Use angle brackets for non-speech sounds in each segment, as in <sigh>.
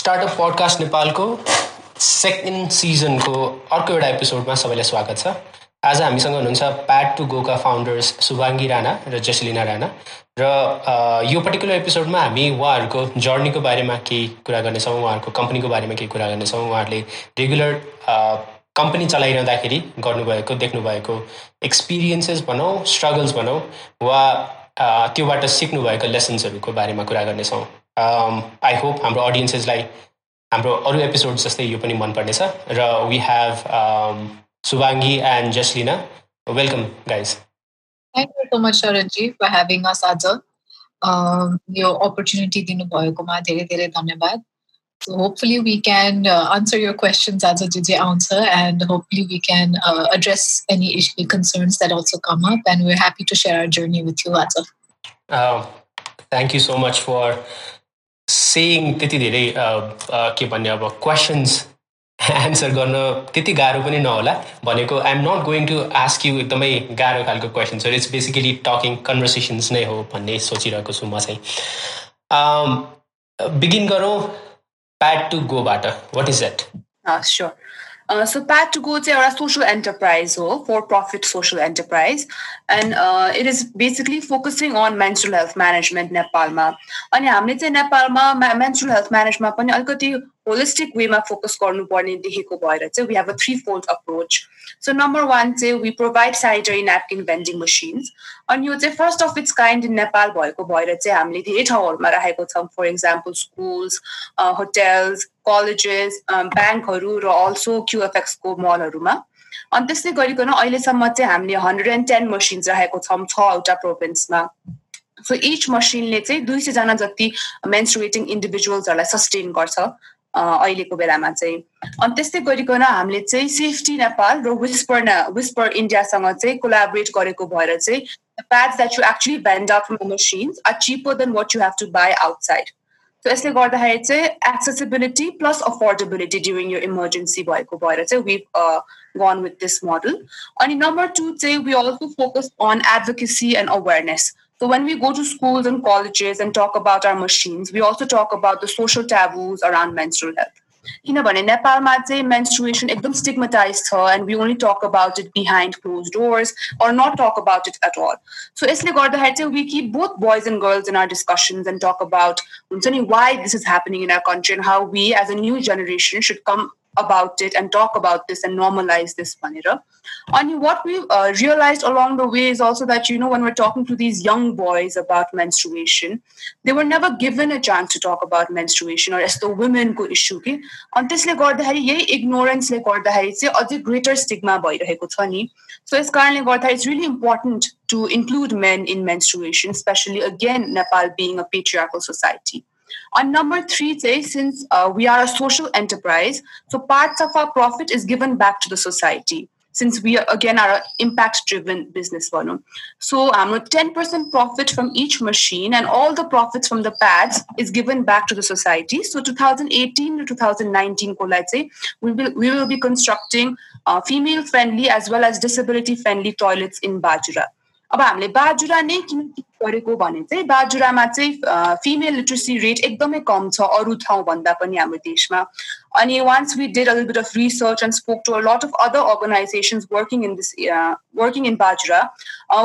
Startup podcast नेपालको second सिजनको अर्को एउटा एपिसोडमा सबैलाई स्वागत छ। आज हामीसँग हुनुहुन्छ प्याड टु गोका फाउन्डर्स शुभाङ्गी राणा र जसलिना राणा र यो पर्टिकुलर एपिसोडमा हामी उहाँहरूको जर्नीको बारेमा केही कुरा गर्नेछौँ उहाँहरूको कम्पनीको बारेमा केही कुरा गर्नेछौँ उहाँहरूले रेगुलर कम्पनी चलाइरहँदाखेरि गर्नुभएको देख्नुभएको एक्सपिरियन्सेस भनौँ स्ट्रगल्स भनौँ वा त्योबाट सिक्नुभएको लेसन्सहरूको बारेमा कुरा गर्नेछौँ। आई um, होप हाम्रो अडियन्सेसलाई हाम्रो अरू एपिसोड जस्तै यो पनि मनपर्नेछ र we have Shubhangi and Justina welcome guys thank you so much Sharanji for having us आज यो अपर्च्युनिटी दिनुभएकोमा धेरै धेरै धन्यवाद So hopefully we can uh, answer your questions as a DJ answer and hopefully we can uh, address any issue concerns that also come up and we're happy to share our journey with you as well. Uh, thank you so much for saying त्यति धेरै के भन्ने अब questions answer <laughs> गर्न त्यति गाह्रो पनि नहोला। भनेको I am not going to ask you एकदमै गाह्रो खालको क्वेसन्सहरू इट्स बेसिकली टकिङ कन्भर्सेसन्स नै हो भन्ने सोचिरहेको छु म चाहिँ। बिगिन गरौँ। Pad to गोबाट what is that so pad to go चाहिँ एउटा सोसल एन्टरप्राइज हो for profit social enterprise and it is basically focusing on menstrual health management नेपालमा अनि हामीले चाहिँ नेपालमा मेन्सुरल हेल्थ म्यानेजमा पनि अलिकति होलिस्टिक वेमा फोकस गर्नुपर्ने देखेको भएर चाहिँ we have a three fold approach so number one चाहिँ we provide sanitary napkin vending machines अनि यो चाहिँ first of its kind in Nepal भएको भएर चाहिँ हामीले धेरै ठाउँहरूमा राखेको छौँ. For example schools hotels colleges ब्याङ्कहरू र अल्सो क्युएफएक्सको मलहरूमा अनि त्यस्तै गरिकन अहिलेसम्म चाहिँ हामीले हन्ड्रेड एन्ड टेन मसिन्स राखेको छौँ छवटा प्रोभिन्समा सो इच मसिनले चाहिँ दुई सयजना जति मेन्सुरेटिङ इन्डिभिजुअल्सहरूलाई सस्टेन गर्छ अहिलेको बेलामा चाहिँ। अनि त्यस्तै गरिकन हामीले चाहिँ सेफ्टी नेपाल र विस्पर विस्पर इन्डियासँग चाहिँ कोलाबरेट गरेको भएर चाहिँ pads that you actually out from machines are cheaper than what you have to buy outside so यसले गर्दाखेरि चाहिँ एक्सेसिबिलिटी प्लस अफोर्डेबिलिटी ड्युरिङ यो इमर्जेन्सी भएको भएर चाहिँ we gone with this model अनि नम्बर टू चाहिँ we also focus on advocacy and awareness So when we go to schools and colleges and talk about our machines, we also talk about the social taboos around menstrual health. किनभने नेपालमा चाहिँ menstruation एकदम stigmatize छ and we only talk about it behind close doors or not talk about it at all so यसले गर्दाखेरि चाहिँ we keep both boys and girls in our discussions and talk about हुन्छ नि why this is happening in our country and how we as a new generation should come about it and talk about this and normalize this manera. And what we uh, realized along the way is also that, you know, when we're talking to these young boys about menstruation, they were never given a chance to talk about menstruation or as the women go issue. And this ignorance a greater stigma So it's it's really important to include men in menstruation, especially again Nepal being a patriarchal society. On number three, say, since uh, we are a social enterprise, so parts of our profit is given back to the society. Since we are, again are an impact-driven business volume, so um, 10% profit from each machine and all the profits from the pads is given back to the society. So 2018 to 2019, let's say, we will we will be constructing uh, female-friendly as well as disability-friendly toilets in Bajura. अब हामीले बाजुरा नै किन गरेको भने चाहिँ बाजुरामा चाहिँ female literacy rate एकदमै कम छ अरू ठाउँ भन्दा पनि हाम्रो देशमा। अनि once we did a bit of research and spoke to a lot of other organisations working in this working in Bajura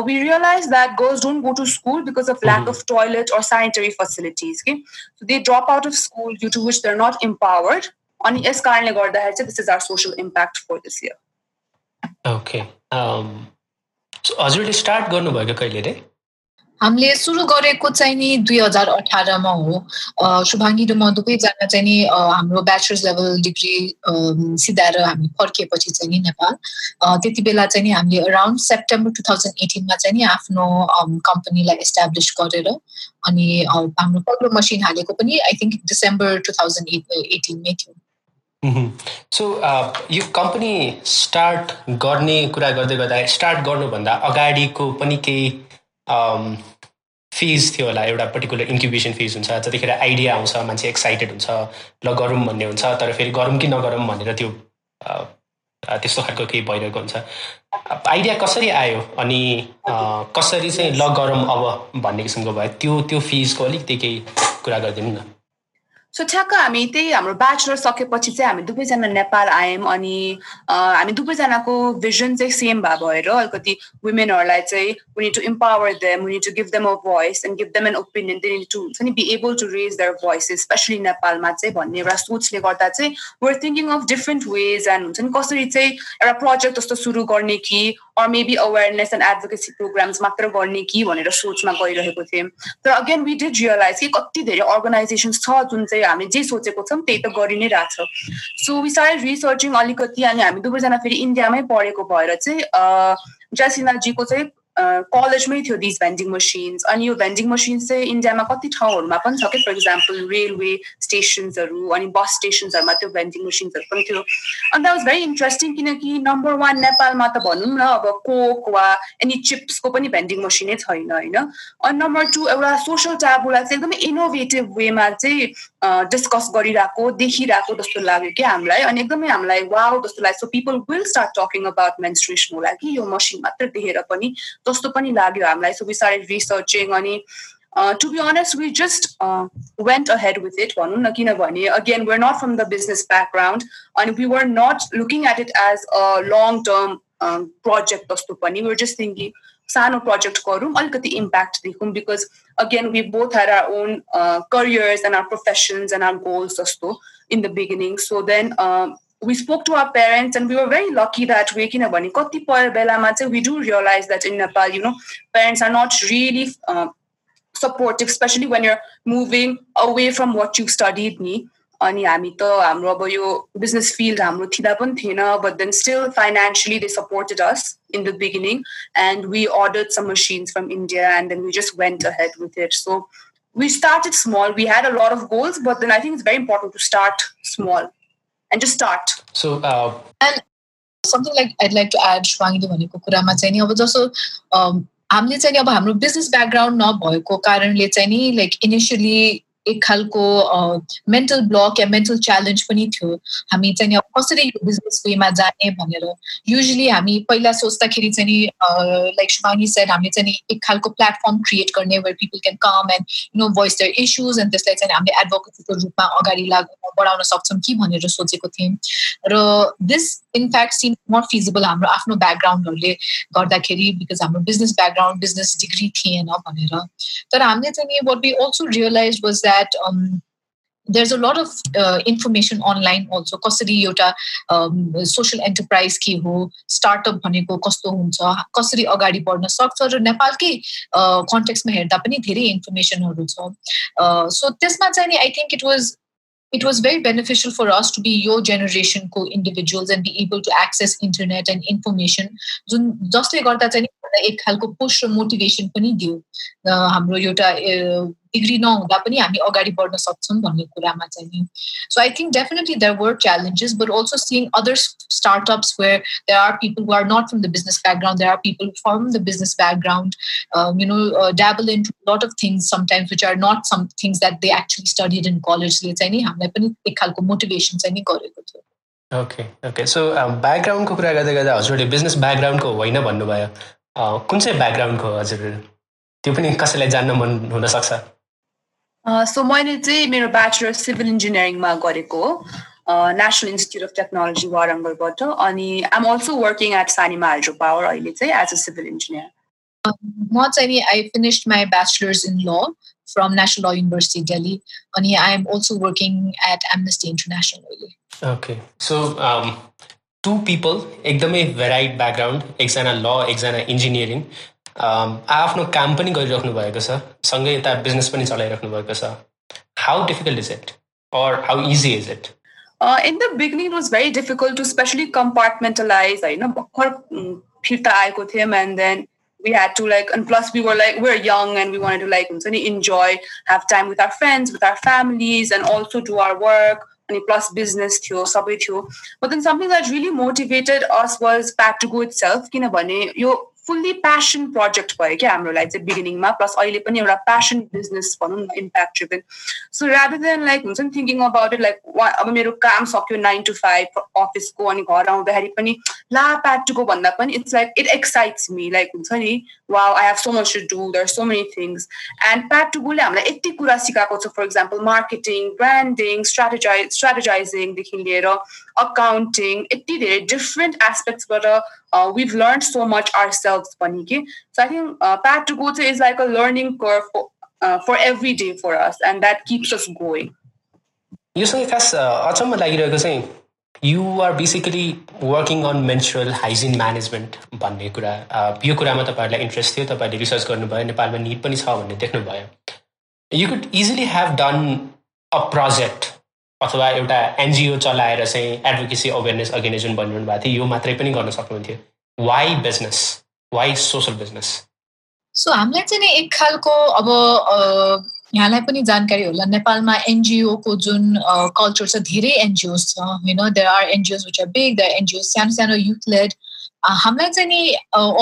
we realise that girls don't go to school because of lack of toilet or sanitary facilities कि they drop out of school due to which they are not empowered अनि यस कारणले गर्दाखेरि चाहिँ this is our social impact for this year okay हजुरले start गर्नुभएको कहिले रे? हामीले सुरु गरेको चाहिँ नि दुई हजार अठारमा हो। शुभाङ्गी र म दुवैजना चाहिँ नि हाम्रो ब्याचलर्स लेभल डिग्री सिधाएर हामी फर्किएपछि चाहिँ नि नेपाल। त्यति बेला चाहिँ नि हामीले अराउन्ड सेप्टेम्बर टु थाउजन्ड एटिनमा चाहिँ नि आफ्नो कम्पनीलाई इस्टाब्लिस गरेर अनि हाम्रो पहिलो मसिन हालेको पनि I think December two thousand एटिनमै थियो। सो यो कम्पनी स्टार्ट गर्ने कुरा गर्दै गर्दा स्टार्ट गर्नुभन्दा अगाडिको पनि केही फिज थियो होला एउटा पर्टिकुलर इन्क्युबेसन फिज हुन्छ जतिखेर आइडिया आउँछ मान्छे एक्साइटेड हुन्छ ल गरौँ भन्ने हुन्छ तर फेरि गरौँ कि नगरौँ भनेर त्यो त्यस्तो खालको केही भइरहेको हुन्छ। आइडिया कसरी आयो? अनि कसरी चाहिँ ल गरौँ अब भन्ने किसिमको भयो? त्यो त्यो फिजको अलिकति केही कुरा गरिदिनु न। सो ठ्याक्क हामी त्यही हाम्रो ब्याचलर सकेपछि चाहिँ हामी दुवैजना नेपाल आयौँ अनि हामी दुवैजनाको भिजन चाहिँ सेम भए भएर अलिकति वुमेनहरूलाई चाहिँ we to empower them we to give them a voice and give them an opinion they to हुन्छ नि be able to raise their voices especially नेपालमा चाहिँ भन्ने एउटा सोचले गर्दा चाहिँ we're thinking of different ways and हुन्छ नि कसरी चाहिँ एउटा प्रोजेक्ट जस्तो सुरु गर्ने कि or maybe awareness and advocacy programmes मात्र गर्ने कि भनेर सोचमा गइरहेको थियौँ तर अगेन वी डिड रियलाइज कि कति धेरै अर्गनाइजेसन्स छ जुन चाहिँ हामीले जे सोचेको छौँ त्यही त गरि नै रहेछ। सो वि साइड रिसर्चिङ अलिकति अनि हामी दुवैजना फेरि इन्डियामै पढेको भएर चाहिँ जसिनाजीको चाहिँ कलेजमै थियो दिज भेन्डिङ मसिन्स अनि यो भेन्डिङ मसिन्स चाहिँ इन्डियामा कति ठाउँहरूमा पनि छ कि? फर इक्जाम्पल रेलवे स्टेसन्सहरू अनि बस स्टेसन्सहरूमा त्यो भेन्डिङ मसिन्सहरू पनि थियो। अनि द्याट वाज भेरी इन्ट्रेस्टिङ किनकि नम्बर वान नेपालमा त भनौँ न अब कोक वा एनी चिप्सको पनि भेन्डिङ मसिनै छैन होइन? अनि नम्बर टू एउटा सोसियल ट्याबुलाई चाहिँ एकदमै इनोभेटिभ वेमा चाहिँ डिस्कस गरिरहेको देखिरहेको जस्तो लाग्यो कि हामीलाई। अनि एकदमै हामीलाई वाउ जस्तो लाग्यो। So people will start talking about menstruation होला कि यो मसिन मात्र देखेर पनि जस्तो पनि लाग्यो हामीलाई सो वी स्टार्टेड रिसर्चिङ अनि to be honest we just went ahead with it भनौँ न किनभने again we're not from the business background अनि we were not looking at it as a long term project जस्तो पनि were just thinking सानो project गरौँ अलिकति impact देखौँ because again we both are our own careers and our professions and our goals जस्तो in the beginning so then we spoke to our parents and we were very lucky that way किनभने कतिपय बेलामा चाहिँ we do realize that in Nepal you know parents are not really uh, supportive especially when you're moving away from what you studied ni अनि हामी त हाम्रो अब यो बिजनेस फिल्ड हाम्रो थिँदा पनि थिएन but then still financially they supported us in the beginning and we order some machines from India and then we just went ahead with it so we started small. We had a lot of goals, but then I think it's very important to start small And just start. So, uh, and something like I'd like to add, Shwangi भनेको कुरामा चाहिँ नि अब जस्तो हामीले चाहिँ अब हाम्रो बिजनेस ब्याकग्राउन्ड नभएको कारणले चाहिँ नि लाइक इनिसियली एक खालको मेन्टल ब्लक या मेन्टल च्यालेन्ज पनि थियो। हामी चाहिँ अब कसरी यो बिजनेस वेमा जाने भनेर युजली हामी पहिला सोच्दाखेरि चाहिँ नि लाइक शुभाङ्गी सेड हामीले चाहिँ एक खालको प्लेटफर्म क्रिएट गर्ने where people can come and know voice their issues and त्यसलाई चाहिँ हामीले एडभोकेसीको रूपमा अगाडि लाग बढाउन सक्छौँ कि भनेर सोचेको थियौँ। र this in fact seen more feasible हाम्रो आफ्नो ब्याकग्राउन्डहरूले गर्दाखेरि बिकज हाम्रो बिजनेस ब्याकग्राउन्ड बिजनेस डिग्री थिएन भनेर। तर हामीले चाहिँ what be also realise was that there's a lot of uh, information online also कसरी एउटा सोसियल एन्टरप्राइज के हो स्टार्टअप भनेको कस्तो हुन्छ कसरी अगाडि बढ्न सक्छ र नेपालकै कन्टेक्समा हेर्दा पनि धेरै इन्फर्मेसनहरू छ सो त्यसमा चाहिँ नि I think it was it was very beneficial for us to be your generation co individuals and be able to access internet and information जुन जसले गर्दा चाहिँ एक खालको पुस र मोटिभेसन पनि दियो हाम्रो एउटा डिग्री नहुँदा पनि हामी अगाडि बढ्न सक्छौँ भन्ने कुरामा चाहिँ नि so I think definitely there were challenges but also seeing other startups where there are people who are not from the business background there are people from the business background um, you know uh, dabble into a lot of things sometimes which are not some things that they actually studied in college ले चाहिँ नि हामीलाई पनि एक खालको motivation चाहिँ नि गरेको थियो ओके ओके सो ब्याकग्राउन्डको कुरा गर्दै गर्दा हजुरले बिजनेस ब्याकग्राउन्डको होइन भन्नुभयो कुन चाहिँ ब्याकग्राउन्डको हजुर? त्यो पनि कसैलाई जान्न मन हुनसक्छ? सो मैले चाहिँ मेरो ब्याचलर सिभिल इन्जिनियरिङमा गरेको हो। नेसनल इन्स्टिट्युट अफ टेक्नोलोजी वारङ्गलबाट। अनि I'm also working at Sanima hydro power अहिले चाहिँ एज अ सिभिल इन्जिनियर म चाहिँ नि I finished my bachelors in law from National Law University Delhi अनि I am also working at Amnesty International अहिले। Okay so to people एकदमै भेराइट background एकजना ल एकजना इन्जिनियरिङ आफ्नो काम पनि गरिराख्नु भएको छ सँगै यता बिजनेस पनि चलाइराख्नु भएको छ how difficult is it or how easy is it in the beginning was very difficult to specially compartmentalize होइन भर्खर फिर्ता आएको थियौँ and then we had to like and plus we were like we we're young and we wanted to like enjoy have time with our friends with our families and also do our work अनि plus business थियो सबै थियो। But then something that really motivated us was go itself किनभने यो fully passion project भयो क्या हाम्रो लागि चाहिँ बिगिनिङमा प्लस अहिले पनि एउटा प्यासन बिजनेस भनौँ न impact so rather than like हुन्छ नि थिङ्किङ अबाउट इट लाइक अब मेरो काम सक्यो नाइन टु फाइभ अफिसको अनि घर आउँदाखेरि पनि ला प्याटुको भन्दा पनि it's like it excites me like हुन्छ नि। Wow, I have so much to do. There are so many things. And Pat to यति कुरा सिकाएको छ for example marketing branding strategize स्ट्राटेजाइजिङदेखि लिएर अकाउन्टिङ यति धेरै डिफ्रेन्ट एस्पेक्ट्सबाट we've learned so much ourselves पनि कि so I think uh, Pat to go to is like a learning curve for, uh, for every day for us and that keeps us going. योसँग खास अचम्म लागिरहेको चाहिँ you are basically working on menstrual hygiene management भन्ने कुरा यो कुरामा तपाईँहरूलाई interest थियो तपाईँहरूले रिसर्च गर्नुभयो नेपालमा निड पनि छ भन्ने देख्नुभयो। You could easily have done a project अथवा एउटा एनजिओ चलाएर चाहिँ एडभोकेसी अवेरनेस अर्गनाइजेसन बनिरहनु भएको थियो यो मात्रै पनि गर्न सक्नुहुन्थ्यो। Why business why social business so हामीलाई चाहिँ एक खालको अब यहाँलाई पनि जानकारी होला। नेपालमा एनजिओको जुन कल्चर छ धेरै एनजिओस छ होइन there are NGOs which are big there NGOs सानो सानो युथ लेड हामीलाई चाहिँ नि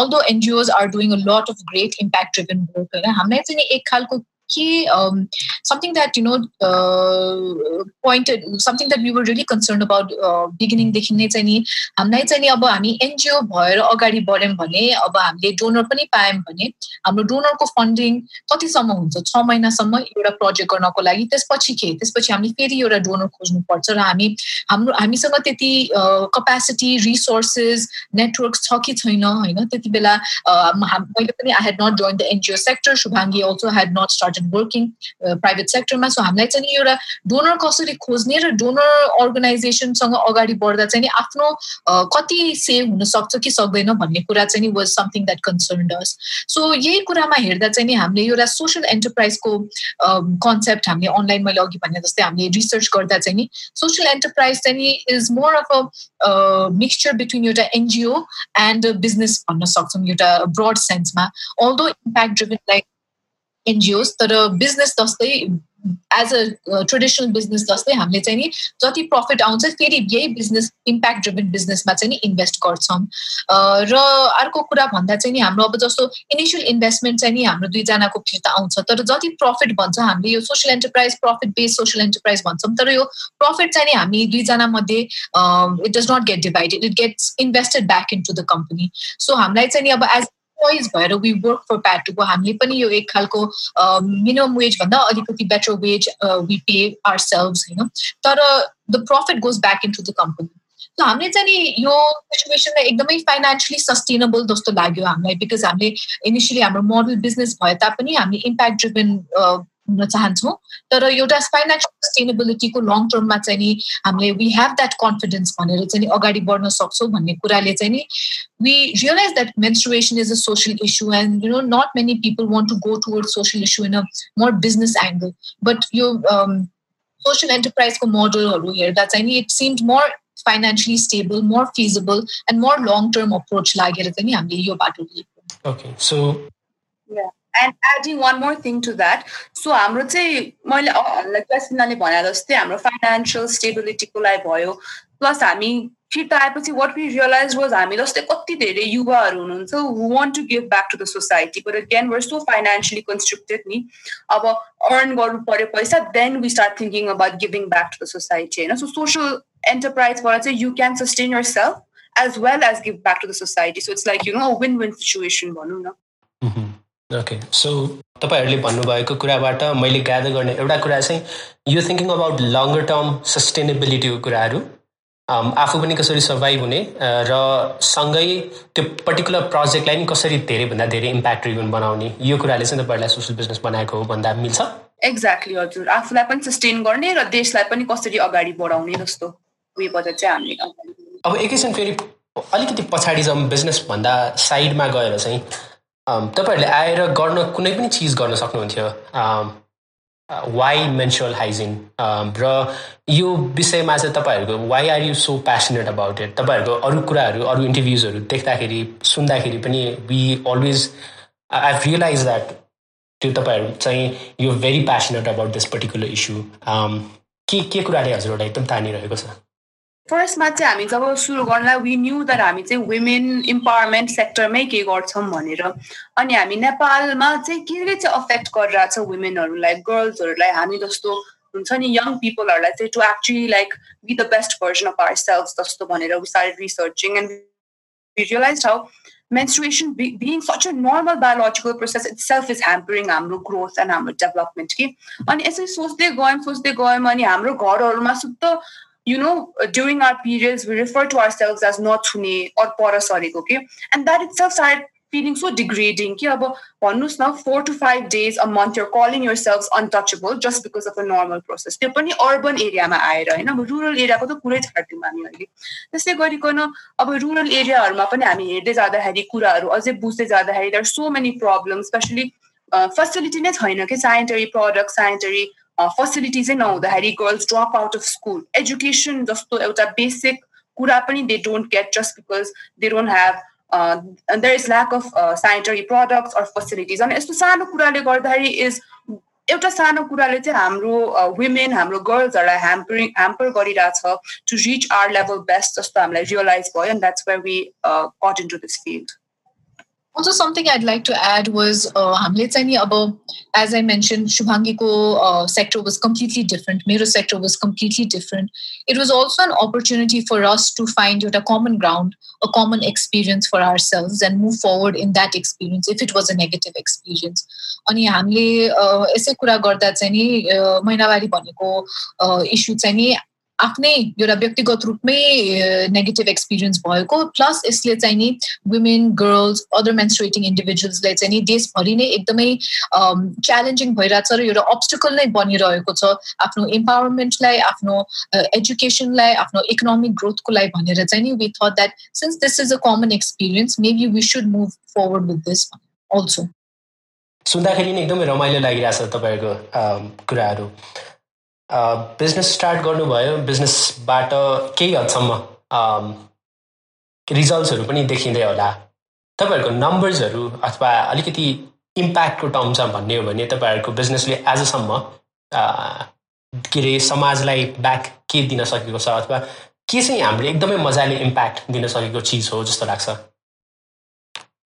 also NGOs are doing a lot of great impact driven work होइन हामीलाई चाहिँ नि एक खालको के um, something that you know uh, pointed something that we were really concerned about uh, बिगिनिङदेखि नै चाहिँ नि हामीलाई चाहिँ नि अब हामी एनजिओ भएर अगाडि बढ्यौँ भने अब हामीले डोनर पनि पायौँ भने हाम्रो डोनरको फन्डिङ कतिसम्म हुन्छ? छ महिनासम्म एउटा प्रोजेक्ट गर्नको लागि। त्यसपछि के? त्यसपछि हामीले फेरि एउटा डोनर खोज्नुपर्छ र हामी हाम्रो हामीसँग त्यति कपेसिटी रिसोर्सेस नेटवर्क छ कि छैन होइन? त्यति बेला मैले पनि I had not join the NGO sector Shubhangi also had not start started working private सेक्टरमा सो हामीलाई चाहिँ एउटा डोनर कसरी खोज्ने र डोनर अर्गनाइजेसनसँग अगाडि बढ्दा चाहिँ आफ्नो कति सेभ हुनसक्छ कि सक्दैन भन्ने कुरा चाहिँ नि was something that concern does so यही कुरामा हेर्दा चाहिँ नि हामीले एउटा सोसियल एन्टरप्राइजको कन्सेप्ट हामीले अनलाइन मैले अघि भने जस्तै हामीले रिसर्च गर्दा चाहिँ नि सोसियल एन्टरप्राइज चाहिँ नि is more of a mixture between एउटा एनजिओ एन्ड बिजनेस भन्न सक्छौँ एउटा broad सेन्समा although impact driven like NGOs तर बिजनेस जस्तै एज अ ट्रेडिसनल बिजनेस जस्तै हामीले चाहिँ नि जति प्रफिट आउँछ फेरि यही बिजनेस इम्प्याक्ट ड्रिभन बिजनेसमा चाहिँ नि इन्भेस्ट गर्छौँ। र अर्को कुरा भन्दा चाहिँ नि हाम्रो अब जस्तो इनिसियल इन्भेस्टमेन्ट चाहिँ नि हाम्रो दुईजनाको फिर्ता आउँछ तर जति प्रफिट भन्छ हामीले यो social enterprise profit based social enterprise भन्छौँ तर यो प्रफिट चाहिँ नि हामी दुईजना मध्ये it does not get divided it gets invested back into the company so हामीलाई चाहिँ नि अब एज इम्प्लोइज भएर वी वर्क फर प्याटुको हामीले पनि यो एक खालको मिनिमम वेज भन्दा अलिकति better wage we pay ourselves होइन? तर the profit goes back into the company so हामीले चाहिँ नि यो सिचुएसनलाई एकदमै फाइनेन्सियली सस्टेनेबल जस्तो लाग्यो हामीलाई बिकज हामीले इनिसियली हाम्रो मोडल बिजनेस भए तापनि हामीले इम्प्याक्ट ड्रिभन हुन चाहन्छौँ। तर एउटा फाइनेन्सियल सस्टेनेबिलिटीको लङ टर्ममा चाहिँ नि हामीले वी हेभ द्याट कन्फिडेन्स भनेर चाहिँ नि अगाडि बढ्न सक्छौँ भन्ने कुराले चाहिँ नि we realise that menstruation is a social issue and you know not many people want to go toward social issue in a more business angle but यो सोसियल एन्टरप्राइजको मोडलहरू हेर्दा चाहिँ नि it seems more financially stable more feasible and more long term approach लागेर चाहिँ नि हामीले यो बाटो लिएको। Okay so and adding one more thing to that so हाम्रो चाहिँ मैले क्लासिनाले भने जस्तै हाम्रो फाइनेन्सियल स्टेबिलिटीको लागि भयो प्लस हामी फिर्ता आएपछि वाट वी रियलाइज वाज हामी जस्तै कति धेरै युवाहरू हुनुहुन्छ who want to give back to the society but again we're so financially constructed नि अब अर्न गर्नु पऱ्यो पैसा then we start thinking about giving back to the society होइन? सो सोसियल एन्टरप्राइजबाट चाहिँ you can sustain yourself as well as give back to the society so it's like you know win win situation भनौँ न। Okay so तपाईँहरूले भन्नुभएको कुराबाट मैले gather गर्ने एउटा कुरा चाहिँ यो थिङ्किङ अबाउट लङ्गर टर्म सस्टेनेबिलिटीको कुराहरू। आफू पनि कसरी सर्भाइभ हुने र सँगै त्यो पर्टिकुलर प्रोजेक्टलाई नि कसरी धेरैभन्दा धेरै इम्प्याक्ट रिभन बनाउने यो कुराले चाहिँ तपाईँहरूलाई सोसियल बिजनेस बनाएको हो भन्दा मिल्छ? एक्ज्याक्टली हजुर। आफूलाई पनि सस्टेन गर्ने र देशलाई पनि कसरी अगाडि बढाउने जस्तो उयोबाट चाहिँ हामीले अब एकैछिन फेरि अलिकति पछाडि जाउँ बिजनेस भन्दा साइडमा गएर चाहिँ तपाईँहरूले आएर गर्न कुनै पनि चिज गर्न सक्नुहुन्थ्यो। वाइ मेन्सुरल हाइजिन र यो विषयमा चाहिँ तपाईँहरूको why are you so passionate about it तपाईँहरूको अरू कुराहरू अरू इन्टरभ्युजहरू देख्दाखेरि सुन्दाखेरि पनि we always I realize that त्यो तपाईँहरू चाहिँ यो very passionate about this particular issue के के कुराले हजुरहरूलाई एकदम तानिरहेको छ? फर्स्टमा चाहिँ हामी जब सुरु गर्नलाई वी न्यू द्याट हामी चाहिँ वुमेन इम्पावरमेन्ट सेक्टरमै के गर्छौँ भनेर। अनि हामी नेपालमा चाहिँ के के चाहिँ अफेक्ट गरिरहेछ वुमेनहरूलाई गर्ल्सहरूलाई हामी जस्तो हुन्छ नि यङ पिपलहरूलाई चाहिँ to actually like be the best version of our self जस्तो भनेर we researching and we realize how menstruation be, being such a normal biological process itself is hampering हाम्रो growth and हाम्रो development कि अनि यसरी सोच्दै गयौँ सोच्दै गयौँ अनि हाम्रो घरहरूमा सुत्त you know, during our periods, we refer to ourselves as not sune or parasoric, okay? And that itself started feeling so degrading कि अब भन्नुहोस् न four to five days a month your calling yourself untouchable just because of a normal process त्यो पनि urban एरियामा आएर होइन अब रुरल एरियाको त कुरै छाड्यौँ हामी अहिले त्यस्तै गरिकन अब रुरल एरियाहरूमा पनि हामी हेर्दै जाँदाखेरि कुराहरू अझै बुझ्दै जाँदाखेरि there so many problem specially facility नै छैन कि सेनिटरी प्रडक्ट सेनिटरी फेसिलिटिजै नहुँदाखेरि girls drop out of school education जस्तो एउटा बेसिक कुरा पनि they don't get just because they don't have there is lack of sanitary products or facilities अनि यस्तो सानो कुराले गर्दाखेरि इज एउटा सानो कुराले चाहिँ हाम्रो वुमेन हाम्रो गर्ल्सहरूलाई ह्याम्परिङ ह्याम्पर गरिरहेछ to reach our level best जस्तो हामीलाई रियलाइज भयो and that's where we cut in to this field Also, something I'd like to add was uh, as I mentioned, Shubhangi's uh, sector was completely different. Mero sector was completely different. It was also an opportunity for us to find a common ground, a common experience for ourselves, and move forward in that experience if it was a negative experience. अनि हामीले यसै कुरा गर्दा चाहिँ नि महिनावारी भनेको issue चाहिँ नि आफ्नै एउटा व्यक्तिगत रूपमै नेगेटिभ एक्सपिरियन्स भएको प्लस यसले चाहिँ नि वुमेन गर्ल्स अदर मेन्सुरेटिङ इन्डिभिजुअल्सलाई चाहिँ नि देशभरि नै एकदमै च्यालेन्जिङ भइरहेछ र एउटा अब्स्टिकल नै बनिरहेको छ आफ्नो इम्पावरमेन्टलाई आफ्नो एजुकेसनलाई आफ्नो इकोनोमिक ग्रोथको लागि भनेर चाहिँ नि we thought that since this is a common experience maybe we should move forward with this also सुन्दाखेरि नै एकदमै रमाइलो लागिरहेछ तपाईँहरूको कुराहरू। बिजनेस स्टार्ट गर्नुभयो। बिजनेसबाट केही हदसम्म रिजल्ट्सहरू पनि देखिँदै होला। तपाईँहरूको नम्बर्सहरू अथवा अलिकति इम्प्याक्टको टर्म्समा भन्ने हो भने तपाईँहरूको बिजनेसले आजसम्म के अरे समाजलाई ब्याक के दिन सकेको छ अथवा के चाहिँ हामीले एकदमै मजाले इम्प्याक्ट दिन सकेको चिज हो जस्तो लाग्छ?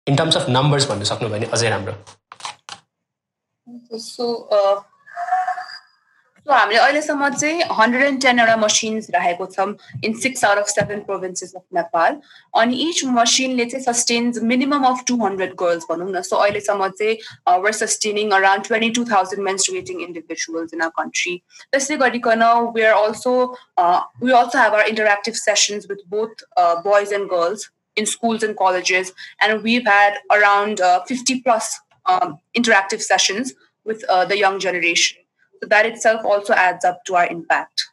इन टर्म्स अफ नम्बर्स भन्नु सक्नुभयो भने अझै राम्रो। सो हामीले अहिलेसम्म चाहिँ हन्ड्रेड एन्ड टेनवटा मसिन्स राखेको छौँ in six out of seven provinces of Nepal अनि इच मसिनले चाहिँ sustains minimum of two hundred girls भनौँ न सो अहिलेसम्म चाहिँ we're sustaining around twenty two thousand menstruating individuals in a country त्यसै गरिकन we are also we also have our interactive sessions with both boys and girls in schools and colleges. And we've had around uh, 50 plus um, interactive sessions with uh, the young generation. So that itself also adds up to our impact.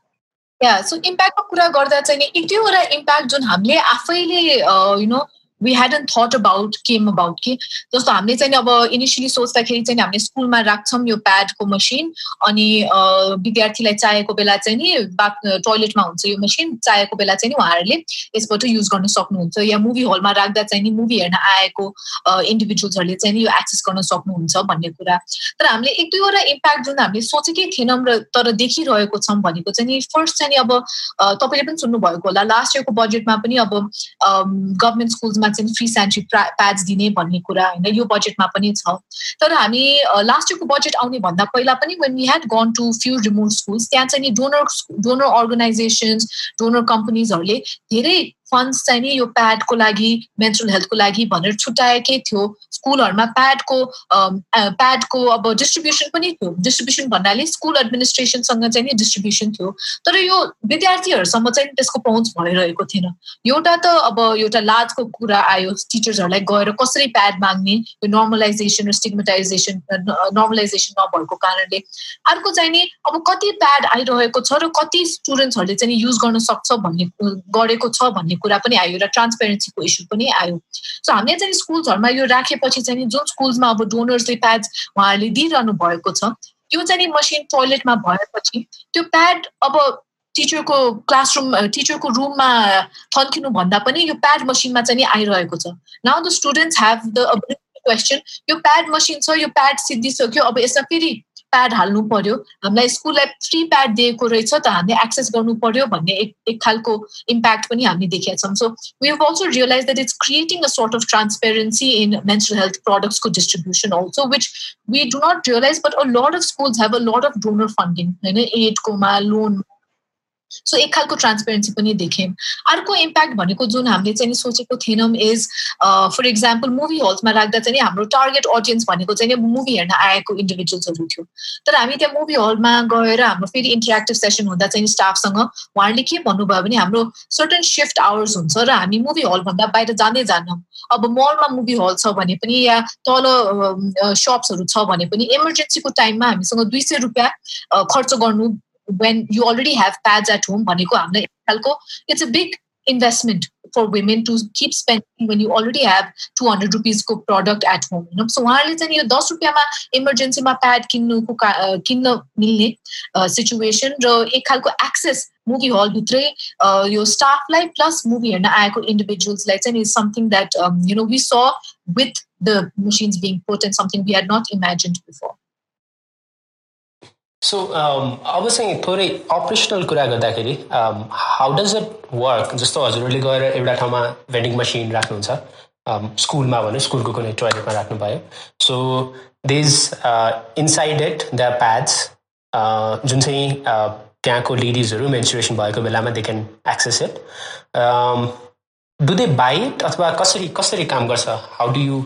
Yeah, so impact कुरा गर्दा चाहिँ नि एक दुईवटा impact जुन हामीले आफैले you know We hadn't thought about came about कि जस्तो हामीले चाहिँ अब इनिसियली सोच्दाखेरि चाहिँ हामीले स्कुलमा राख्छौँ यो प्याडको मसिन अनि विद्यार्थीलाई चाहेको बेला चाहिँ नि बाथ टोइलेटमा हुन्छ यो मसिन चाहेको बेला चाहिँ नि उहाँहरूले यसबाट युज गर्न सक्नुहुन्छ या मुभी हलमा राख्दा चाहिँ नि मुभी हेर्न आएको इन्डिभिजुअल्सहरूले चाहिँ नि यो एक्सेस गर्न सक्नुहुन्छ भन्ने कुरा। तर हामीले एक दुईवटा इम्प्याक्ट जुन हामीले सोचेकै थिएनौँ र तर देखिरहेको छौँ भनेको चाहिँ नि फर्स्ट चाहिँ अब तपाईँले पनि सुन्नुभएको होला लास्ट इयरको बजेटमा पनि अब गभर्मेन्ट स्कुल्समा चाहिँ फ्री सेन्ट्री प्याड्स दिने भन्ने कुरा होइन यो बजेटमा पनि छ। तर हामी लास्ट इयरको बजेट आउने भन्दा पहिला पनि when we had gone to few remote schools त्यहाँ चाहिँ डोनर डोनर अर्गनाइजेसन्स डोनर कम्पनीजहरूले धेरै फन्ड्स चाहिँ नि यो प्याडको लागि मेन्टल हेल्थको लागि भनेर छुट्याएकै थियो। स्कुलहरूमा प्याडको प्याडको अब डिस्ट्रिब्युसन पनि थियो। डिस्ट्रिब्युसन भन्नाले स्कुल एडमिनिस्ट्रेसनसँग चाहिँ नि डिस्ट्रिब्युसन थियो। तर यो विद्यार्थीहरूसम्म चाहिँ त्यसको पहुँच भइरहेको थिएन। एउटा त अब एउटा लाजको कुरा आयो टिचर्सहरूलाई गएर कसरी प्याड माग्ने यो नर्मलाइजेसन र स्टिगमेटाइजेसन नर्मलाइजेसन नभएको कारणले। अर्को चाहिँ नि अब कति प्याड आइरहेको छ र कति स्टुडेन्ट्सहरूले चाहिँ युज गर्न सक्छ भन्ने गरेको छ भन्ने कुरा पनि आयो र ट्रान्सपेरेन्सीको इस्यु पनि आयो। सो हामीले चाहिँ स्कुल्सहरूमा यो राखेपछि चाहिँ जुन स्कुल्समा अब डोनर्सले प्याड उहाँहरूले दिइरहनु भएको छ त्यो चाहिँ मसिन टोइलेटमा भएपछि त्यो प्याड अब टिचरको क्लासरुम टिचरको रुममा थन्किनु भन्दा पनि यो प्याड मसिनमा चाहिँ आइरहेको छ। Now the students have the question यो प्याड मसिन छ यो प्याड सिद्धिसक्यो अब यसमा फेरि प्याड हाल्नु पर्यो। हामीलाई स्कुललाई फ्री प्याड दिएको रहेछ त हामीले एक्सेस गर्नु पर्यो भन्ने एक एक खालको इम्प्याक्ट पनि हामीले देखेका छौँ। So we have also realize that it's creating a sort of transparency in mental health प्रडक्ट्सको distribution also which we do not realize but a lot of schools have a lot of donor funding होइन एडकोमा loan so एक खालको transparency पनि देख्यौँ अर्को impact भनेको जुन हामीले चाहिँ सोचेको थिएनौँ इज फर इक्जाम्पल मुभी हल्समा राख्दा चाहिँ हाम्रो टार्गेट अडियन्स भनेको चाहिँ मुभी हेर्न आएको इन्डिभिजुअल्सहरू थियो। तर हामी त्यहाँ मुभी हलमा गएर हाम्रो फेरि इन्टरेक्टिभ सेसन हुँदा चाहिँ स्टाफसँग उहाँहरूले के भन्नुभयो भने हाम्रो सर्टन सिफ्ट आवर्स हुन्छ र हामी मुभी हलभन्दा बाहिर जाँदै जान्नौँ। अब मलमा मुभी हल छ भने पनि या तल सप्सहरू छ भने पनि इमर्जेन्सीको टाइममा हामीसँग दुई सय रुपियाँ खर्च गर्नु when you already have pads at home it's a big investment for women to keep spending when you already have 200 rupees co product at home you know so 10 rupiya ma emergency ma pad kinnu ko kinna milne situation र एक खालको access movie हल भित्रै यो स्टाफलाई plus movie हेर्न आएको इन्डिभिजुअल्सलाई चाहिँ is something that you know we saw with the machines being put and something we are not imagined before so अब चाहिँ थोरै अपरेसनल कुरा गर्दाखेरि हाउ डज इट वर्क जस्तो हजुरहरूले गएर एउटा ठाउँमा भेन्डिङ मसिन राख्नुहुन्छ स्कुलमा भन्यो स्कुलको कुनै टोइलेटमा राख्नुभयो. So these inside it the pads जुन चाहिँ uh, त्यहाँको लेडिजहरू मेन्सुरेसन भएको बेलामा they can access it do they buy it अथवा कसरी कसरी काम गर्छ? How do you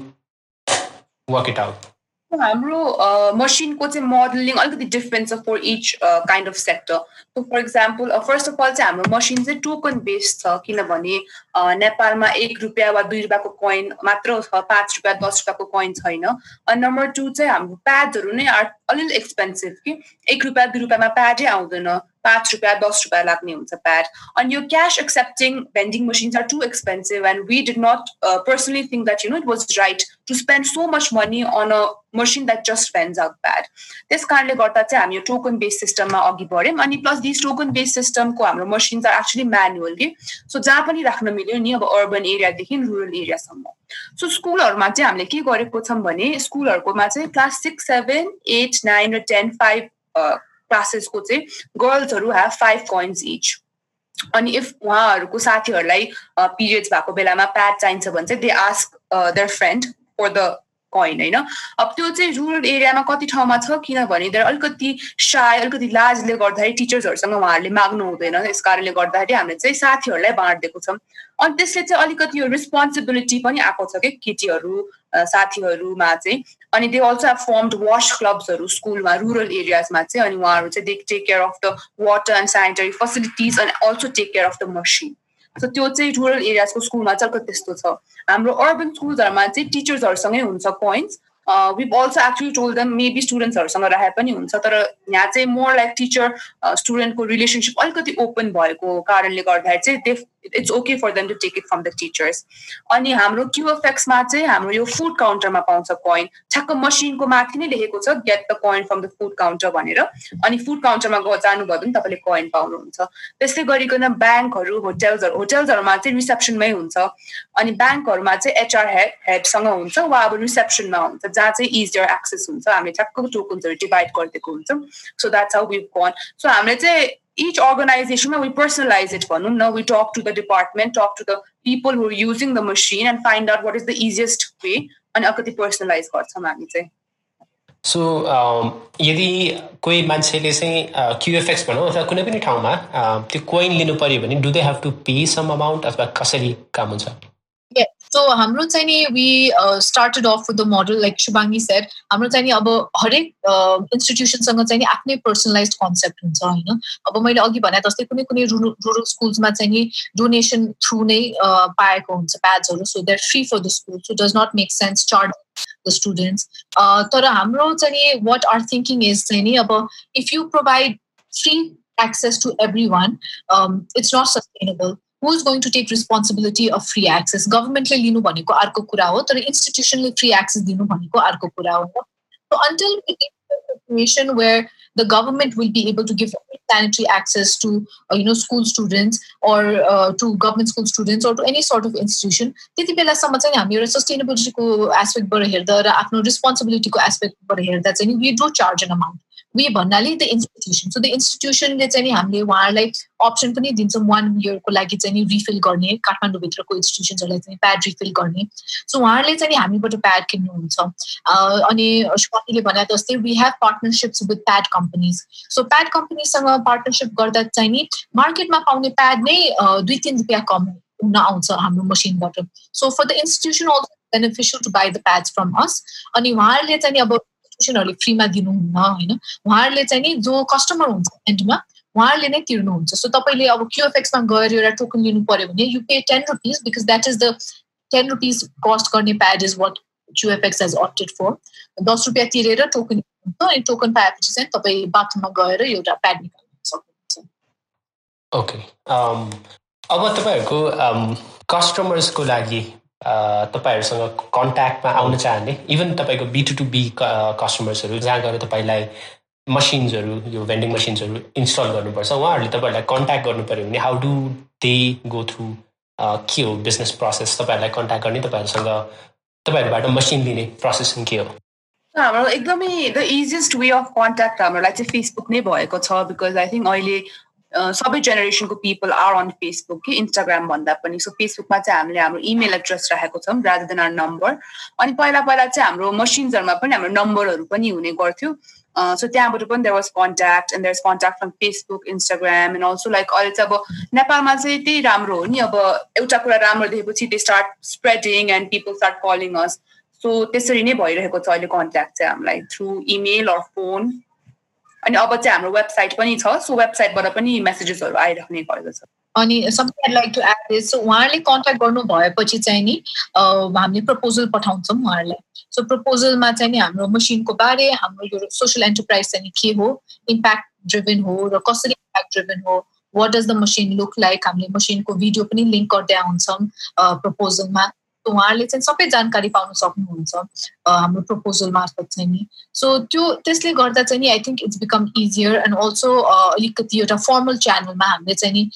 work it out हाम्रो मसिनको चाहिँ मोडलिङ अलिकति डिफ्रेन्ट छ for each kind of sector so for example first of all चाहिँ हाम्रो मसिन चाहिँ टोकन बेस्ड छ किनभने नेपालमा एक रुपियाँ वा दुई रुपियाँको कोइन मात्र छ पाँच रुपियाँ दस रुपियाँको कोइन छैन। अनि नम्बर टू चाहिँ हाम्रो प्याडहरू नै आर अलिअलि एक्सपेन्सिभ कि एक रुपियाँ दुई रुपियाँमा प्याडै आउँदैन। पाँच रुपियाँ दस रुपियाँ लाग्ने हुन्छ प्याड। अनि यो cash accepting vending machines are too expensive and we did not personally think that you know it was right to spend so much money on a machine that just spends out pad त्यस कारणले गर्दा चाहिँ हामी यो token based सिस्टममा अघि बढ्यौँ। अनि plus this token based सिस्टमको हाम्रो मसिन्स आर एक्चुली म्यानुअल कि सो जहाँ पनि राख्न मिल्यो नि अब अर्बन एरियादेखि रुरल एरियासम्म सो स्कुलहरूमा चाहिँ हामीले के गरेको छौँ भने स्कुलहरूकोमा चाहिँ class six seven eight nine र टेन फाइभ क्लासेसको चाहिँ गर्ल्सहरू हेभ फाइभ कोइन्स इच अनि इफ उहाँहरूको साथीहरूलाई पिरियड्स भएको बेलामा प्याड चाहिन्छ भने चाहिँ they ask their friend for the coin होइन? अब त्यो चाहिँ रुरल एरियामा कति ठाउँमा छ? किनभने अलिकति साय अलिकति लाजले गर्दाखेरि टिचर्सहरूसँग उहाँहरूले माग्नु हुँदैन। यस कारणले गर्दाखेरि हामीले चाहिँ साथीहरूलाई बाँडिदिएको छौँ। अनि त्यसले चाहिँ अलिकति यो रेस्पोन्सिबिलिटी पनि आएको छ कि? केटीहरू साथीहरूमा चाहिँ। अनि दे अल्सो हेभ फर्मड वास क्लब्सहरू स्कुलमा रुरल एरियाजमा चाहिँ। अनि उहाँहरू चाहिँ they take care of the water and sanitary facilities अनि also take care of the machine so त्यो चाहिँ रुरल एरियाजको स्कुलमा चाहिँ अलिकति त्यस्तो छ। हाम्रो अर्बन स्कुल्सहरूमा चाहिँ टिचर्सहरूसँगै हुन्छ points we also actually told them maybe स्टुडेन्ट्सहरूसँग राखे पनि हुन्छ। तर यहाँ चाहिँ मोर लाइक टिचर स्टुडेन्टको रिलेसनसिप अलिकति ओपन भएको कारणले गर्दाखेरि चाहिँ they it's okay for them to take it from the teachers अनि हाम्रो क्युएफएक्समा चाहिँ हाम्रो यो फुड काउन्टरमा पाउँछ कोइन ठ्याक्क मसिनको माथि नै लेखेको छ get the coin from the food counter भनेर। अनि फुड काउन्टरमा जानुभयो भने तपाईँले कोइन पाउनुहुन्छ। त्यस्तै गरिकन ब्याङ्कहरू होटेल्सहरू होटेल्सहरूमा चाहिँ रिसेप्सनमै हुन्छ। अनि ब्याङ्कहरूमा चाहिँ एचआर हेड हेडसँग हुन्छ वा अब रिसेप्सनमा हुन्छ जहाँ चाहिँ इजियर एक्सेस हुन्छ। हामीले ठ्याक्क टोकन्सहरू डिभाइड गरिदिएको हुन्छ। So that's how we so हामीले चाहिँ each organization we personalize it now we talk to the department talk to the people who are using the machine and find out what is the easiest way and अकति personalize गर्छौँ हामी चाहिँ so यदि कोही मान्छेले चाहिँ QFX भनौँ अथवा कुनै पनि ठाउँमा त्यो कोइन लिनु पऱ्यो भने do they have to pay some amount अथवा कसरी काम हुन्छ सो हाम्रो चाहिँ नि we started off with the model like Shubhangi set हाम्रो चाहिँ नि अब हरेक इन्स्टिट्युसनसँग चाहिँ नि आफ्नै पर्सनलाइज कन्सेप्ट हुन्छ होइन? अब मैले अघि भने जस्तै कुनै कुनै रुरल रुरल स्कुल्समा चाहिँ नि डोनेसन थ्रु नै पाएको हुन्छ प्याड्सहरू so that free for the school so does not make sense charge the students तर हाम्रो चाहिँ नि वाट आर थिङ्किङ इज चाहिँ नि अब if you provide free access to everyone it's not sustainable who is going to take responsibility of free access गभर्मेन्टले लिनु भनेको अर्को कुरा हो तर इन्स्टिट्युसनले फ्री एक्सेस दिनु भनेको अर्को कुरा हो So until we get a situation where the government will be able to give sanitary access to uh, you know school students or uh, to government school students or to any sort of institution त्यति बेलासम्म चाहिँ हामी एउटा सस्टेनेबिलिटीको एस्पेक्टबाट हेर्दा र आफ्नो रिस्पोन्सिबिलिटीको एस्पेक्टबाट हेर्दा चाहिँ we do charge an amount we भन्नाले द इन्स्टिट्युसन सो द इन्स्टिट्युसनले चाहिँ हामीले उहाँहरूलाई अप्सन पनि दिन्छौँ वान इयरको लागि चाहिँ रिफिल गर्ने काठमाडौँभित्रको इन्स्टिट्युसन्सहरूलाई चाहिँ प्याड रिफिल गर्ने. सो उहाँहरूले चाहिँ हामीबाट प्याड किन्नुहुन्छ। अनि स्वामीले भने जस्तै we have partnerships with pad companies so pad कम्पनीसँग partnership गर्दा चाहिँ नि मार्केटमा पाउने प्याड नै दुई तिन रुपियाँ कम हुन आउँछ हाम्रो मसिनबाट। So for the institution also beneficial to buy the pads from us अनि उहाँहरूले चाहिँ अब इन्स्टिट्युसनहरूले फ्रीमा दिनुहुन्न होइन? उहाँहरूले चाहिँ नि जो कस्टमर हुन्छ एन्डमा उहाँहरूले नै तिर्नुहुन्छ। सो तपाईँले अब क्युएफएक्समा गएर एउटा टोकन लिनु पऱ्यो भने you pay ten rupees because that is the ten rupees cost गर्ने pad is what QFX has opted for दस रुपियाँ तिरेर टोकन लिनुहुन्छ अनि टोकन पाएपछि चाहिँ तपाईँ बाथरुममा गएर एउटा प्याड निकाल्नु सक्नुहुन्छ। ओके um, अब तपाईँहरूको कस्टमर्सको um, लागि तपाईँहरूसँग कन्ट्याक्टमा आउन चाहने इभन तपाईँको बी टु टु बी कस्टमर्सहरू जहाँ गएर तपाईँलाई मसिन्सहरू यो भेन्डिङ मसिन्सहरू इन्स्टल गर्नुपर्छ उहाँहरूले तपाईँहरूलाई कन्ट्याक्ट गर्नु पऱ्यो भने how do they go through के हो बिजनेस प्रोसेस तपाईँहरूलाई कन्ट्याक्ट गर्ने तपाईँहरूसँग तपाईँहरूबाट मसिन लिने प्रोसेसिङ के हो? हाम्रो एकदमै the easiest way of contact हाम्रोलाई चाहिँ फेसबुक नै भएको छ बिकज आई थिङ्क अहिले सबै जेनेरेसनको पिपल आर अन फेसबुक कि इन्स्टाग्राम भन्दा पनि। सो फेसबुकमा चाहिँ हामीले हाम्रो इमेल एड्रेस राखेको छौँ रादर देन नम्बर अनि पहिला पहिला चाहिँ हाम्रो मसिन्सहरूमा पनि हाम्रो नम्बरहरू पनि हुने गर्थ्यो। सो त्यहाँबाट पनि there was contact and there contact from Facebook Instagram and also like अहिले चाहिँ अब नेपालमा चाहिँ त्यही राम्रो हो नि। अब एउटा कुरा राम्रो देखेपछि they start spreading and people start calling us so त्यसरी नै भइरहेको छ अहिले कन्ट्याक्ट चाहिँ हामीलाई। थ्रु इमेल अर फोन अनि अब चाहिँ हाम्रो वेबसाइट पनि छ सो वेबसाइटबाट पनि मेसेजेसहरू आइराख्ने गरेको छ अनि लाइक टु एड सो उहाँहरूले कन्ट्याक्ट गर्नु भएपछि चाहिँ नि हामीले प्रपोजल पठाउँछौँ उहाँहरूलाई। सो प्रपोजलमा चाहिँ नि हाम्रो मसिनको बारे हाम्रो यो सोसियल एन्टरप्राइज चाहिँ के हो इम्प्याक्ट ड्रिभन हो र कसरी इम्प्याक्ट ड्रिभन हो what does the machine look like हामीले मसिनको भिडियो पनि लिङ्क गर्दै आउँछौँ प्रपोजलमा उहाँहरूले चाहिँ सबै जानकारी पाउन सक्नुहुन्छ हाम्रो प्रपोजल मार्फत चाहिँ नि। सो त्यो त्यसले गर्दा चाहिँ नि I think it's become easier and also अलिकति एउटा फर्मल च्यानलमा हामीले चाहिँ नि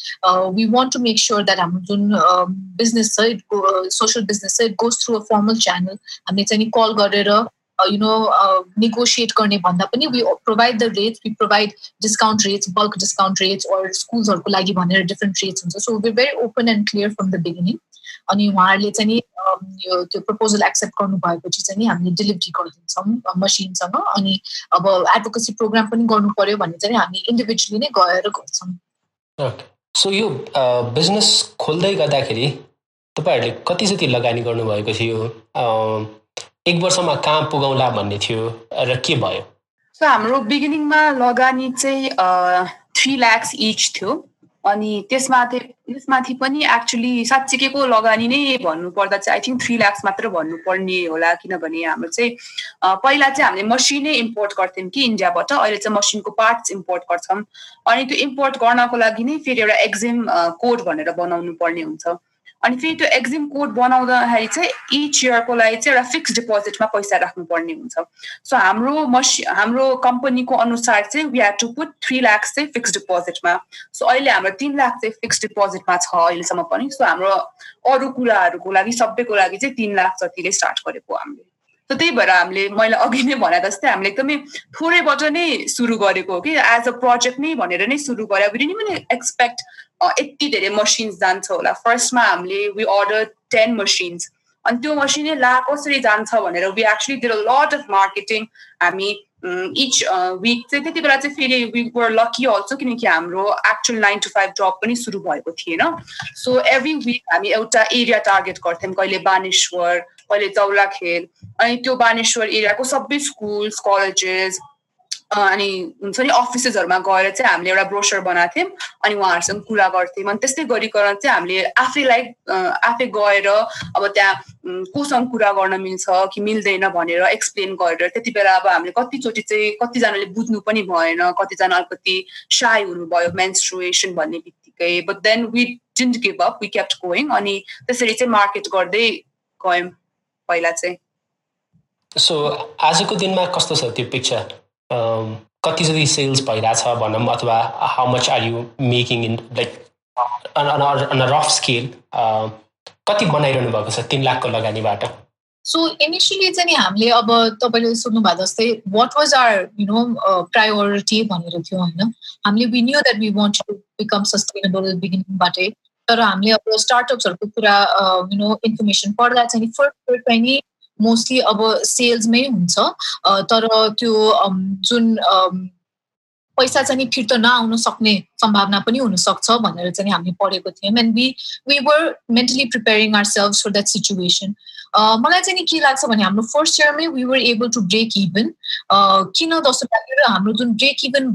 we want to make sure that हाम्रो जुन बिजनेस छ इट सोसियल बिजनेस छ it goes through a formal channel हामीले चाहिँ नि कल गरेर यु नो नेगोसिएट गर्ने भन्दा पनि we provide the rates we provide discount rates bulk discount rates or स्कुल्सहरूको लागि भनेर डिफ्रेन्ट रेट्स हुन्छ. So we very open and clear from the beginning अनि उहाँहरूले चाहिँ नि यो त्यो प्रपोजल एक्सेप्ट गर्नु भएपछि चाहिँ हामीले डेलिभरी गरिदिन्छौँ मसिनसँग अनि अब एडभोकेसी प्रोग्राम पनि गर्नु पर्यो भने चाहिँ हामी इन्डिभिजुअली नै गएर गर्छौँ। सो यो बिजनेस खोल्दै गर्दाखेरि तपाईँहरूले कति जति लगानी गर्नुभएको थियो? एक वर्षमा कहाँ पुगाउला भन्ने थियो र के भयो? सो हाम्रो बिगिनिङमा लगानी चाहिँ थ्री ल्याक्स इच थियो अनि त्यसमाथि त्यसमाथि पनि एक्चुली साँच्चीको लगानी नै भन्नुपर्दा चाहिँ आई थिङ्क थ्री ल्याक्स मात्र भन्नुपर्ने होला किनभने हाम्रो चाहिँ पहिला चाहिँ हामीले मसिनै इम्पोर्ट गर्थ्यौँ कि इन्डियाबाट अहिले चाहिँ मसिनको पार्ट्स इम्पोर्ट गर्छौँ अनि त्यो इम्पोर्ट गर्नको लागि नै फेरि एउटा एक्जिम कोड भनेर बनाउनु पर्ने हुन्छ। अनि फेरि त्यो एक्जिम कोड बनाउँदाखेरि चाहिँ इच इयरको लागि चाहिँ एउटा फिक्स डिपोजिटमा पैसा राख्नुपर्ने हुन्छ। सो हाम्रो मसी हाम्रो कम्पनीको अनुसार चाहिँ we have to put three lakhs चाहिँ फिक्स डिपोजिटमा सो अहिले हाम्रो तिन लाख चाहिँ फिक्स डिपोजिटमा छ अहिलेसम्म पनि। सो हाम्रो अरू कुराहरूको लागि सबैको लागि चाहिँ तिन लाख जतिले स्टार्ट गरेको हामीले। सो त्यही भएर हामीले मैले अघि नै भने जस्तै हामीले एकदमै थोरैबाट नै सुरु गरेको हो कि एज अ प्रोजेक्ट नै भनेर नै सुरु गरे विडिन पनि एक्सपेक्ट यति धेरै मसिन्स जान्छ होला। फर्स्टमा हामीले वी अर्डर टेन मसिन्स अनि त्यो मसिनै ला कसरी जान्छ भनेर वी एक्चुली दिएर लट अफ मार्केटिङ हामी इच विक चाहिँ त्यति बेला चाहिँ फेरि वी वर लकी अल्सो किनकि हाम्रो एक्चुअल नाइन टु फाइभ जब पनि सुरु भएको थिएन सो एभ्री विक हामी एउटा एरिया टार्गेट गर्थ्यौँ कहिले बानेश्वर कहिले चौलाखेल अनि त्यो बानेश्वर एरियाको सबै स्कुल्स कलेजेस अनि हुन्छ नि अफिसेसहरूमा गएर चाहिँ हामीले एउटा ब्रोसर बनाएको थियौँ। अनि उहाँहरूसँग कुरा गर्थ्यौँ। अनि त्यस्तै गरिकन चाहिँ हामीले आफैलाई आफै गएर अब त्यहाँ कोसँग कुरा गर्न मिल्छ कि मिल्दैन भनेर एक्सप्लेन गरेर त्यति बेला अब हामीले कतिचोटि चाहिँ कतिजनाले बुझ्नु पनि भएन कतिजना अलिकति साई हुनुभयो मेन्सट्रुएसन भन्ने बित्तिकै। But then we didn't give up we kept going अनि त्यसरी चाहिँ मार्केट गर्दै गयौँ पहिला चाहिँ। सो आजको दिनमा कस्तो छ त्यो पिक्चर कति जति सेल्स भइरहेछ भनौँ अथवा how much are you making in like on a rough scale कति बनाइरहनु भएको छ तिन लाखको लगानीबाट? सो इनिसियली चाहिँ हामीले अब तपाईँले सोध्नु भएको जस्तै what was are you know priority भनेर थियो होइन। हामीले we knew that we want to become sustainable बिगिनिङबाटै तर हामीले अब स्टार्टअप्सहरूको कुरा यु नो इन्फर्मेसन पढ्दा चाहिँ फर्स्ट फर्स्ट चाहिँ नि मोस्टली अब सेल्समै हुन्छ तर त्यो जुन पैसा चाहिँ फिर्ता नआउन सक्ने सम्भावना पनि हुनसक्छ भनेर चाहिँ हामीले पढेको थियौँ। And we we were mentally preparing our self for that situation मलाई चाहिँ नि के लाग्छ भने हाम्रो first इयरमै we were able to break even किन जस्तो लागेर हाम्रो जुन ब्रेक इभन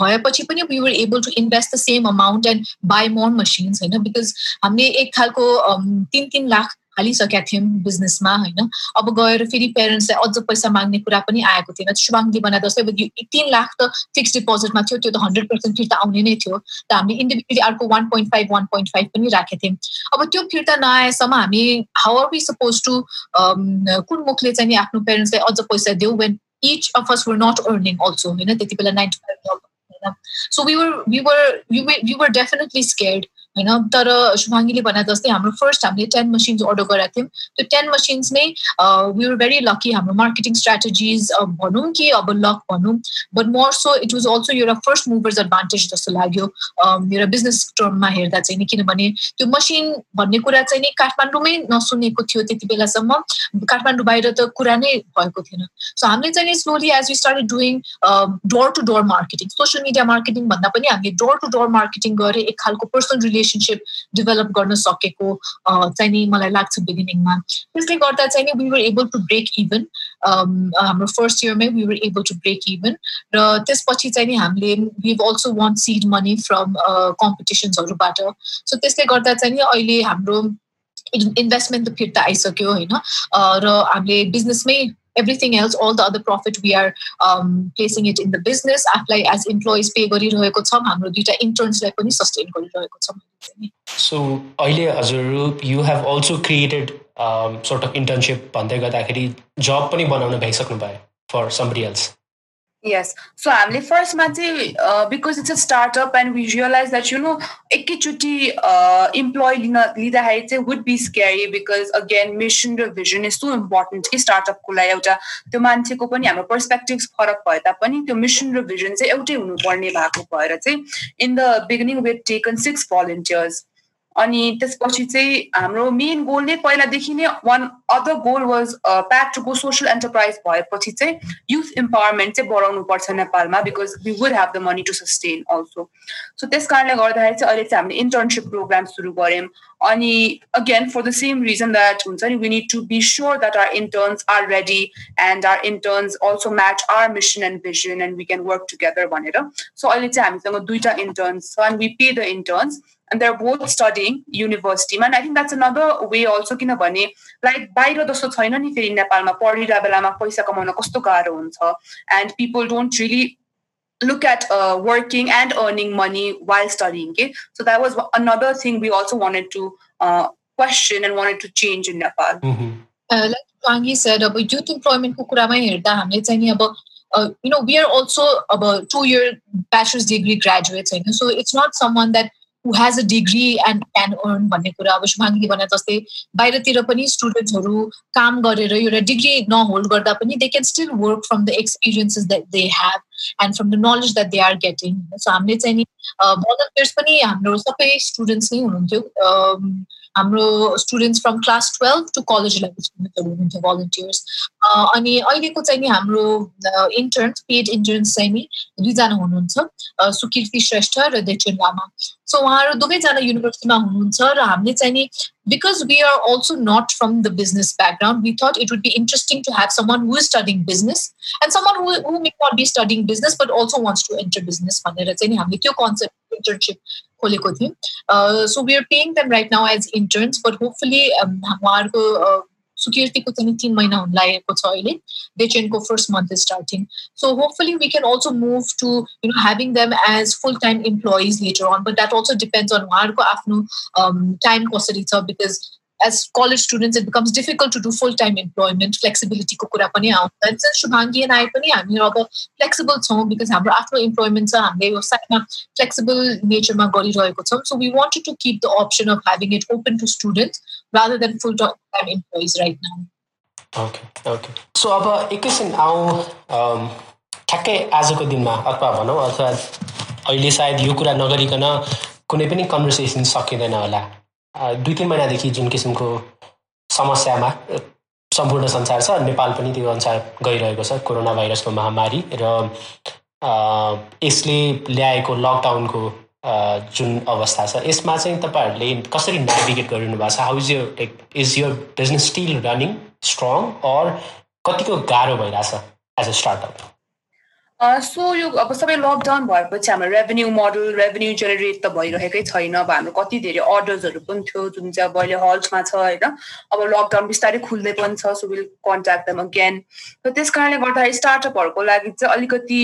भएपछि पनि we were able to invest the same amount and buy more machines होइन? बिकज हामीले एक खालको तिन तिन लाख हालिसकेका थियौँ बिजनेसमा होइन? अब गएर फेरि पेरेन्ट्सलाई अझ पैसा माग्ने कुरा पनि आएको थिएन। शुभाङ्गी बनाए जस्तै अब तिन लाख त फिक्स डिपोजिटमा थियो त्यो त हन्ड्रेड पर्सेन्ट फिर्ता आउने नै थियो। त हामीले इन्डिभिजुअली अर्को one point five one point five पनि राखेको थियौँ। अब त्यो फिर्ता नआएसम्म हामी how are we suppose to कुन मुखले चाहिँ आफ्नो पेरेन्ट्सलाई अझ पैसा देऊ when each of us were not earning also होइन? त्यति बेला ninety five so we were we were we were definitely scared होइन? तर शुभाङ्गीले भने जस्तै हाम्रो फर्स्ट हामीले टेन मसिन्स अर्डर गरेका थियौँ। त्यो टेन मसिन्स नै वी वर भेरी लकी हाम्रो मार्केटिङ स्ट्राटेजिज भनौँ कि अब लक भनौँ। But more so it was also एउटा फर्स्ट मुभर्स एडभान्टेज जस्तो लाग्यो। एउटा बिजनेस टर्ममा हेर्दा चाहिँ नि किनभने त्यो मसिन भन्ने कुरा चाहिँ नि काठमाडौँमै नसुनेको थियो त्यति बेलासम्म। काठमाडौँ बाहिर त कुरा नै भएको थिएन। सो हामीले चाहिँ slowly as you start doing door to door marketing social media marketing भन्दा पनि हामीले डोर टु डोर मार्केटिङ गरेर एक खालको पर्सनल रिलेसनसिप डेभलप गर्न सकेको चाहिँ नि मलाई लाग्छ बिगिनिङमा त्यसले गर्दा चाहिँ नि we were able to break even हाम्रो first इयरमै we were able to break even र त्यसपछि चाहिँ नि हामीले we also won seed money from कम्पिटिसन्सहरूबाट so त्यसले गर्दा चाहिँ नि अहिले हाम्रो इन्भेस्टमेन्ट त फिर्ता आइसक्यो होइन? र हामीले बिजनेसमै else, all the other profit, we are um, placing it in the business. Apply as employees pay गरिरहेको छौँ हाम्रो दुईवटा इन्टर्न्सलाई पनि सस्टेन गरिरहेको छौँ इन्टर्नसिप भन्दै गर्दाखेरि जब पनि बनाउन भइसक्नु भयो for somebody else Yes. So हामीले फर्स्टमा चाहिँ because it's a startup and we realise that you know एकैचोटि इम्प्लोइ लिन लिँदाखेरि चाहिँ would be scary because again mission र भिजन यस्तो इम्पोर्टेन्ट कि स्टार्टअपको लागि एउटा त्यो मान्छेको पनि हाम्रो पर्सपेक्टिभ फरक भए तापनि त्यो मिसन र भिजन चाहिँ एउटै हुनुपर्ने भएको भएर चाहिँ in the beginning we'd taken six volunteers अनि त्यसपछि चाहिँ हाम्रो मेन गोल नै पहिलादेखि नै one other goal was pad to go social enterprise भएपछि चाहिँ युथ इम्पावरमेन्ट चाहिँ बढाउनु पर्छ नेपालमा because we would have the money to sustain also so त्यस कारणले गर्दाखेरि चाहिँ अहिले चाहिँ हामीले इन्टर्नसिप प्रोग्राम सुरु गऱ्यौँ। अनि again for the same reason that हुन्छ नि we need to be sure that our interns are ready and our interns also match our mission and vision and we can work together भनेर। So अहिले चाहिँ हामीसँग दुईवटा interns छ and we pay the interns and they're both studying university and i think that's another way also किनभने like बाहिर जस्तो छैन नि फेरि नेपालमा पढिरहेको बेलामा पैसा कमाउन कस्तो गाह्रो हुन्छ and people don't really look at uh, working and earning money while studying. Okay? So that was another thing we also wanted to uh, question and wanted to change in Nepal. Mm-hmm. Uh, like Wangi said, about youth employment ko kuramai herda hamle चाहिँ नि अब you know we are also about two year bachelor's degree graduates होइन so it's not someone that who has a degree and can earn भन्ने कुरा अब शुभाङ्गी भने जस्तै बाहिरतिर पनि स्टुडेन्ट्सहरू काम गरेर एउटा डिग्री नहोल्ड गर्दा पनि they can still work from the experiences that they have and from the knowledge that they are getting so हामीले चाहिँ नि भलन्टियर्स पनि हाम्रो सबै स्टुडेन्ट्स नै हुनुहुन्थ्यो। हाम्रो students from class twelve to कलेजलाईटियर्स अनि अहिलेको चाहिँ नि हाम्रो इन्टर्न पेड इन्टर्न्स चाहिँ नि दुईजना हुनुहुन्छ। सुकीर्ति श्रेष्ठ र देचुन लामा। सो उहाँहरू दुवैजना युनिभर्सिटीमा हुनुहुन्छ र हामीले चाहिँ नि because we are also not from the business background we thought it should be interesting to have is studying business and swimming business but also wants to enter business भनेर चाहिँ नि हामीले त्यो कन्सेप्ट internship खोलेको थियौँ so we are paying them right now as interns but hopefully उहाँहरूको सुकीर्तिको चाहिँ तिन महिना हुन लागेको छ अहिले देचेनको first month is starting so hopefully we can also move to you know having them as full time employees later on but that also depends on उहाँहरूको आफ्नो टाइम कसरी छ because as college students, it becomes difficult to do full-time employment. Pani aउँछ. And since Shubhangi and I पनि हामी अब flexible छौँ because हाम्रो आफ्नो employment छ हामीले साइडमा flexible natureमा गरिरहेको छौँ. So we wanted to keep the option of having it open to students rather than full-time employees right now. Okay okay so अब एकैछिन आउँ ठ्याक्कै आजको दिनमा अथवा भनौँ अथवा अहिले सायद यो कुरा नगरिकन कुनै पनि कन्भर्सेसन सकिँदैन होला दुई तिन महिनादेखि जुन किसिमको समस्यामा सम्पूर्ण संसार छ नेपाल पनि त्यो अनुसार गइरहेको छ कोरोना भाइरसको महामारी र यसले ल्याएको लकडाउनको जुन अवस्था छ यसमा चाहिँ तपाईँहरूले कसरी नेभिगेट गरिरहनु भएको छ? हाउ इज यो लाइक इज यो business still running strong or कतिको गाह्रो भइरहेछ एज अ स्टार्टअप सो यो अब सबै लकडाउन भएपछि हाम्रो रेभेन्यू मोडल रेभेन्यू जेनेरेट त भइरहेकै छैन। अब हाम्रो कति धेरै अर्डर्सहरू पनि थियो जुन चाहिँ अब अहिले हल्टमा छ होइन। अब लकडाउन बिस्तारै खुल्दै पनि छ so will contact them again त्यस कारणले गर्दाखेरि स्टार्टअपहरूको लागि चाहिँ अलिकति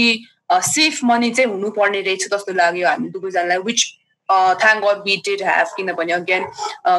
सेफ मनी चाहिँ हुनुपर्ने रहेछ जस्तो लाग्यो हामी दुवैजनालाई which thank god we did have किनभने again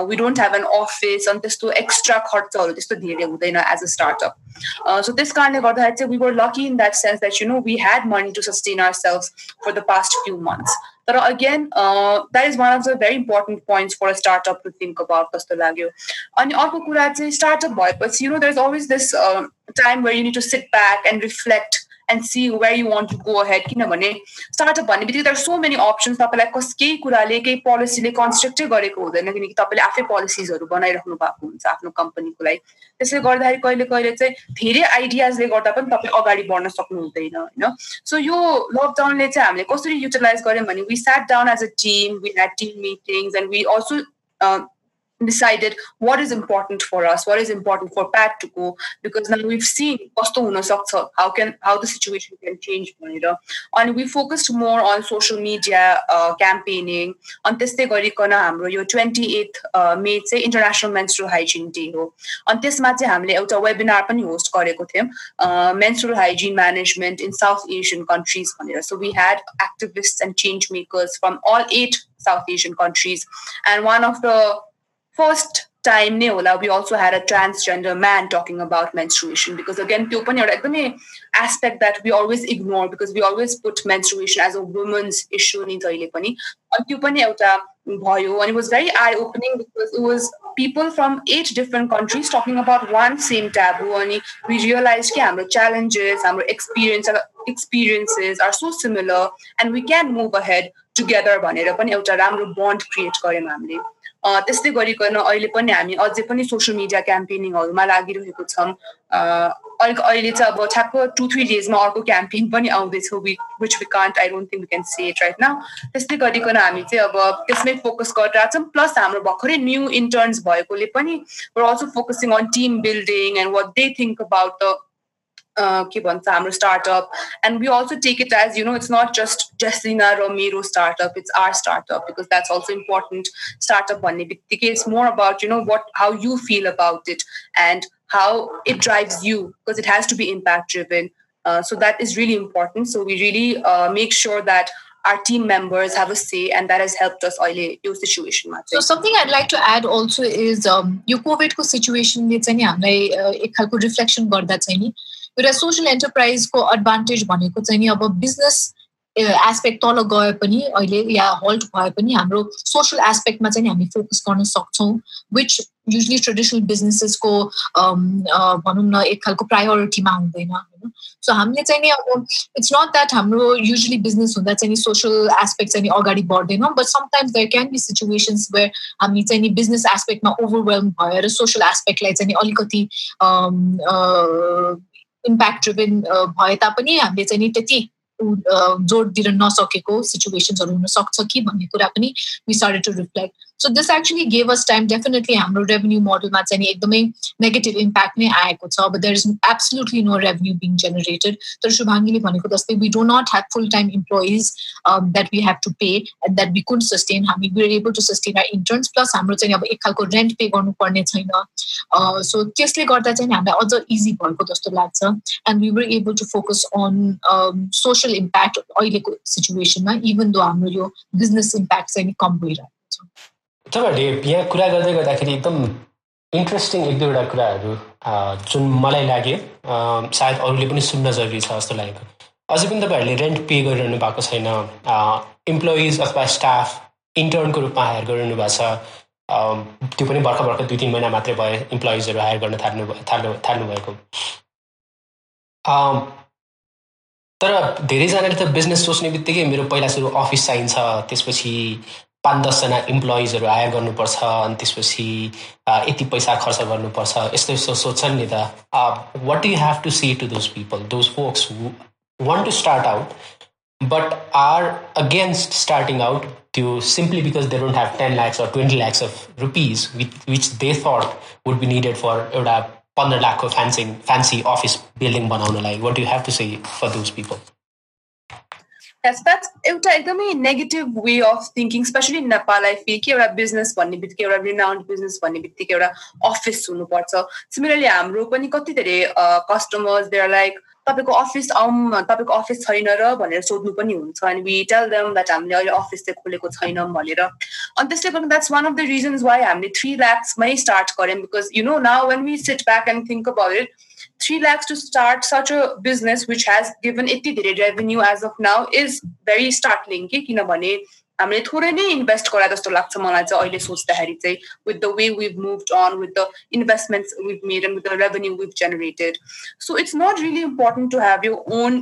we don't have an office अनि त्यस्तो एक्स्ट्रा खर्चहरू त्यस्तो धेरै हुँदैन एज अ स्टार्टअप सो त्यस कारणले गर्दाखेरि चाहिँ we were lucky in that sense that you know we had money to sustain our self for the past few months तर again that is one of the very important points for a startup to think about जस्तो लाग्यो अनि अर्को कुरा चाहिँ startup भएपछि you know there is always this time where you need to sit back and reflect and see where you want to go ahead किनभने startup भन्ने बित्तिकै तर सो मेनी अप्सन्स तपाईँलाई कस केही कुराले केही पोलिसीले कन्स्ट्रक्टै गरेको हुँदैन किनकि तपाईँले आफै पोलिसिजहरू बनाइराख्नु भएको हुन्छ आफ्नो कम्पनीको लागि। त्यसले गर्दाखेरि कहिले कहिले चाहिँ धेरै आइडियाजले गर्दा पनि तपाईँ अगाडि बढ्न सक्नु हुँदैन होइन? सो यो लकडाउनले चाहिँ हामीले कसरी युटिलाइज गर्यौँ भने we sat down as a team we had team meetings and we also decided what is important for us, what is important for Pat to go, because now we've seen how can how the situation can change. And we focused more on social media uh, campaigning. On this day, हाम्रो 28th uh, May चाहिँ International Menstrual Hygiene Day हो अनि त्यसमा चाहिँ हामीले एउटा webinar पनि host गरेको थियौँ menstrual hygiene management in South Asian countries भनेर so we had activists and change makers from all eight South Asian countries and one of the first time Neola, we also had a transgender man talking about menstruation because again, the aspect that we always ignore because we always put menstruation as a woman's issue in and it was very eye-opening because it was people from eight different countries talking about one same taboo and we realized that our challenges, our experience, experiences are so similar and we can move ahead together bond create त्यस्तै गरिकन अहिले पनि हामी अझै पनि social media क्याम्पेनिङहरूमा लागिरहेको छौँ। अलिक अहिले चाहिँ अब ठ्याक्क टु थ्री डेजमा अर्को क्याम्पेन पनि आउँदैछ। Which we can't I don't think we can say it right न त्यस्तै गरिकन हामी चाहिँ अब त्यसमै फोकस गरिरहेको छौँ। प्लस हाम्रो भर्खरै न्यू इन्टर्न्स भएकोले पनि also focusing on team building and what they think about the के भन्छ हाम्रो startup and we also take it as you know it's not just Justina र मेरो startup it's our startup because that's also important startup भन्ने बित्तिकै it's more about you know what how you feel about it and how it drives you because it has to be impact driven so that is really important. So we really uh, make sure that our team members have a say, and that has helped us in your situation. So something I'd like to add also is um, your COVID situation ले चाहिँ हामीलाई एक खालको reflection गर्दा चाहिँ नि एउटा social एन्टरप्राइजको advantage भनेको चाहिँ नि अब बिजनेस एस्पेक्ट तल गए पनि अहिले या हल्ट भए पनि हाम्रो सोसियल एस्पेक्टमा चाहिँ हामी फोकस गर्न सक्छौँ विच युजली ट्रेडिसनल बिजनेसेसको भनौँ न एक खालको प्रायोरिटीमा हुँदैन होइन? सो हामीले चाहिँ नि अब इट्स नट द्याट हाम्रो युजली बिजनेस हुँदा चाहिँ नि सोसियल एस्पेक्ट चाहिँ अगाडि बढ्दैनौँ but sometimes there can be situations where हामी चाहिँ नि बिजनेस एस्पेक्टमा ओभरवेल्म भएर सोसियल एस्पेक्टलाई चाहिँ अलिकति इम्प्याक्ट ड्रिभन भए तापनि हामीले चाहिँ नि त्यति जोड दिन नसकेको सिचुएसन्सहरू हुनसक्छ कि भन्ने कुरा पनि we started to reflect so this actually gave us time definitely हाम्रो रेभेन्यू मोडलमा चाहिँ एकदमै नेगेटिभ इम्प्याक्ट नै आएको छ अब there is absolutely no revenue being generated तर शुभाङ्गीले भनेको जस्तै we do not have full time employees that we have to pay and that we could sustain हामी we able to sustain our interns plus हाम्रो चाहिँ अब एक खालको rent pay गर्नुपर्ने छैन सो त्यसले गर्दा चाहिँ हामीलाई अझ इजी भएको जस्तो लाग्छ and we were able to focus on social impact अहिलेको सिचुएसनमा इभन दो हाम्रो यो बिजनेस इम्प्याक्ट चाहिँ कम भइरहेको छ तपाईँहरूले यहाँ कुरा गर्दै गर्दाखेरि एकदम इन्ट्रेस्टिङ एक दुईवटा कुराहरू जुन मलाई लाग्यो। सायद अरूले पनि सुन्न जरुरी छ जस्तो लागेको। अझै पनि तपाईँहरूले रेन्ट पे गरिरहनु भएको छैन। इम्प्लोइज अथवा स्टाफ इन्टर्नको रूपमा हायर गरिरहनु भएको छ। त्यो पनि भर्खर भर्खर दुई तिन महिना मात्रै भयो इम्प्लोइजहरू हायर गर्न थाल्नु थाल्नु थाल्नुभएको तर धेरैजनाले त बिजनेस सोच्ने बित्तिकै मेरो पहिला सुरु अफिस चाहिन्छ। त्यसपछि पाँच दसजना इम्प्लोइजहरू हायर गर्नुपर्छ अनि त्यसपछि यति पैसा खर्च गर्नुपर्छ। यस्तो यस्तो सोध्छन् नि त। What you have to see to those people those folks want to start out but are against starting out त्यो simply because they don't have ten lakhs or twenty lakhs of rupees with which they thought would be needed for एउटा पन्ध्र लाखको fancy fancy office building बनाउनलाई. What you have to say for those people एउटा एकदमै negative way of thinking specially Nepal I feel कि एउटा business भन्ने बित्तिकै एउटा रिनाउन्ड बिजनेस भन्ने बित्तिकै एउटा अफिस हुनुपर्छ। सिमिलरली हाम्रो पनि कति धेरै कस्टमर्स देयर लाइक तपाईँको अफिस आउँ तपाईँको अफिस छैन र भनेर सोध्नु पनि हुन्छ। अनि वी टेल देम द्याट हामीले अहिले अफिस चाहिँ खोलेको छैनौँ भनेर। अनि त्यसले गर्दा that's one of the reasons why हामीले थ्री ल्याक्समै स्टार्ट गऱ्यौँ। Because you know now when we sit back and think about it three lakhs to start such a business which has given यति धेरै revenue as of now is very startling कि किनभने हामीले थोरै नै invest गरा जस्तो लाग्छ मलाई चाहिँ अहिले सोच्दाखेरि चाहिँ with the way we've move on with the investments we've made and with the revenue we've generated so it's not really important to have your own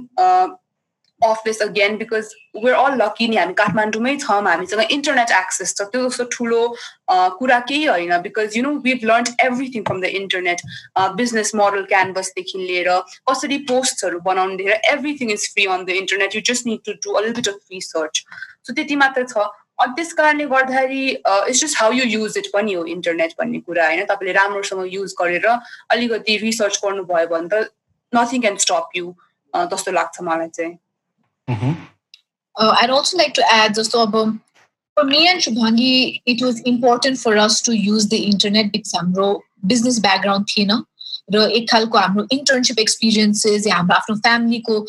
office again because we're all lucky नि हामी काठमाडौँमै छौँ हामीसँग internet access छ। त्यो जस्तो ठुलो कुरा केही होइन because you know we've learn everything from the internet business model क्यानभसदेखि लिएर कसरी पोस्टहरू बनाउनु लिएर everything is free on the internet you just need to do अलिल bit of research so त्यति मात्र छ। अनि त्यस कारणले गर्दाखेरि it's just how you use it पनि हो इन्टरनेट भन्ने कुरा होइन। तपाईँले राम्रोसँग युज गरेर अलिकति रिसर्च गर्नुभयो भने त नथिङ क्यान स्टप यु जस्तो लाग्छ मलाई चाहिँ। Mm-hmm. Uh, I'd also like to add, so for me and Shubhangi, it was important for us to use the internet with some business background, you know. र एक खालको हाम्रो internship experiences या हाम्रो आफ्नो फ्यामिलीको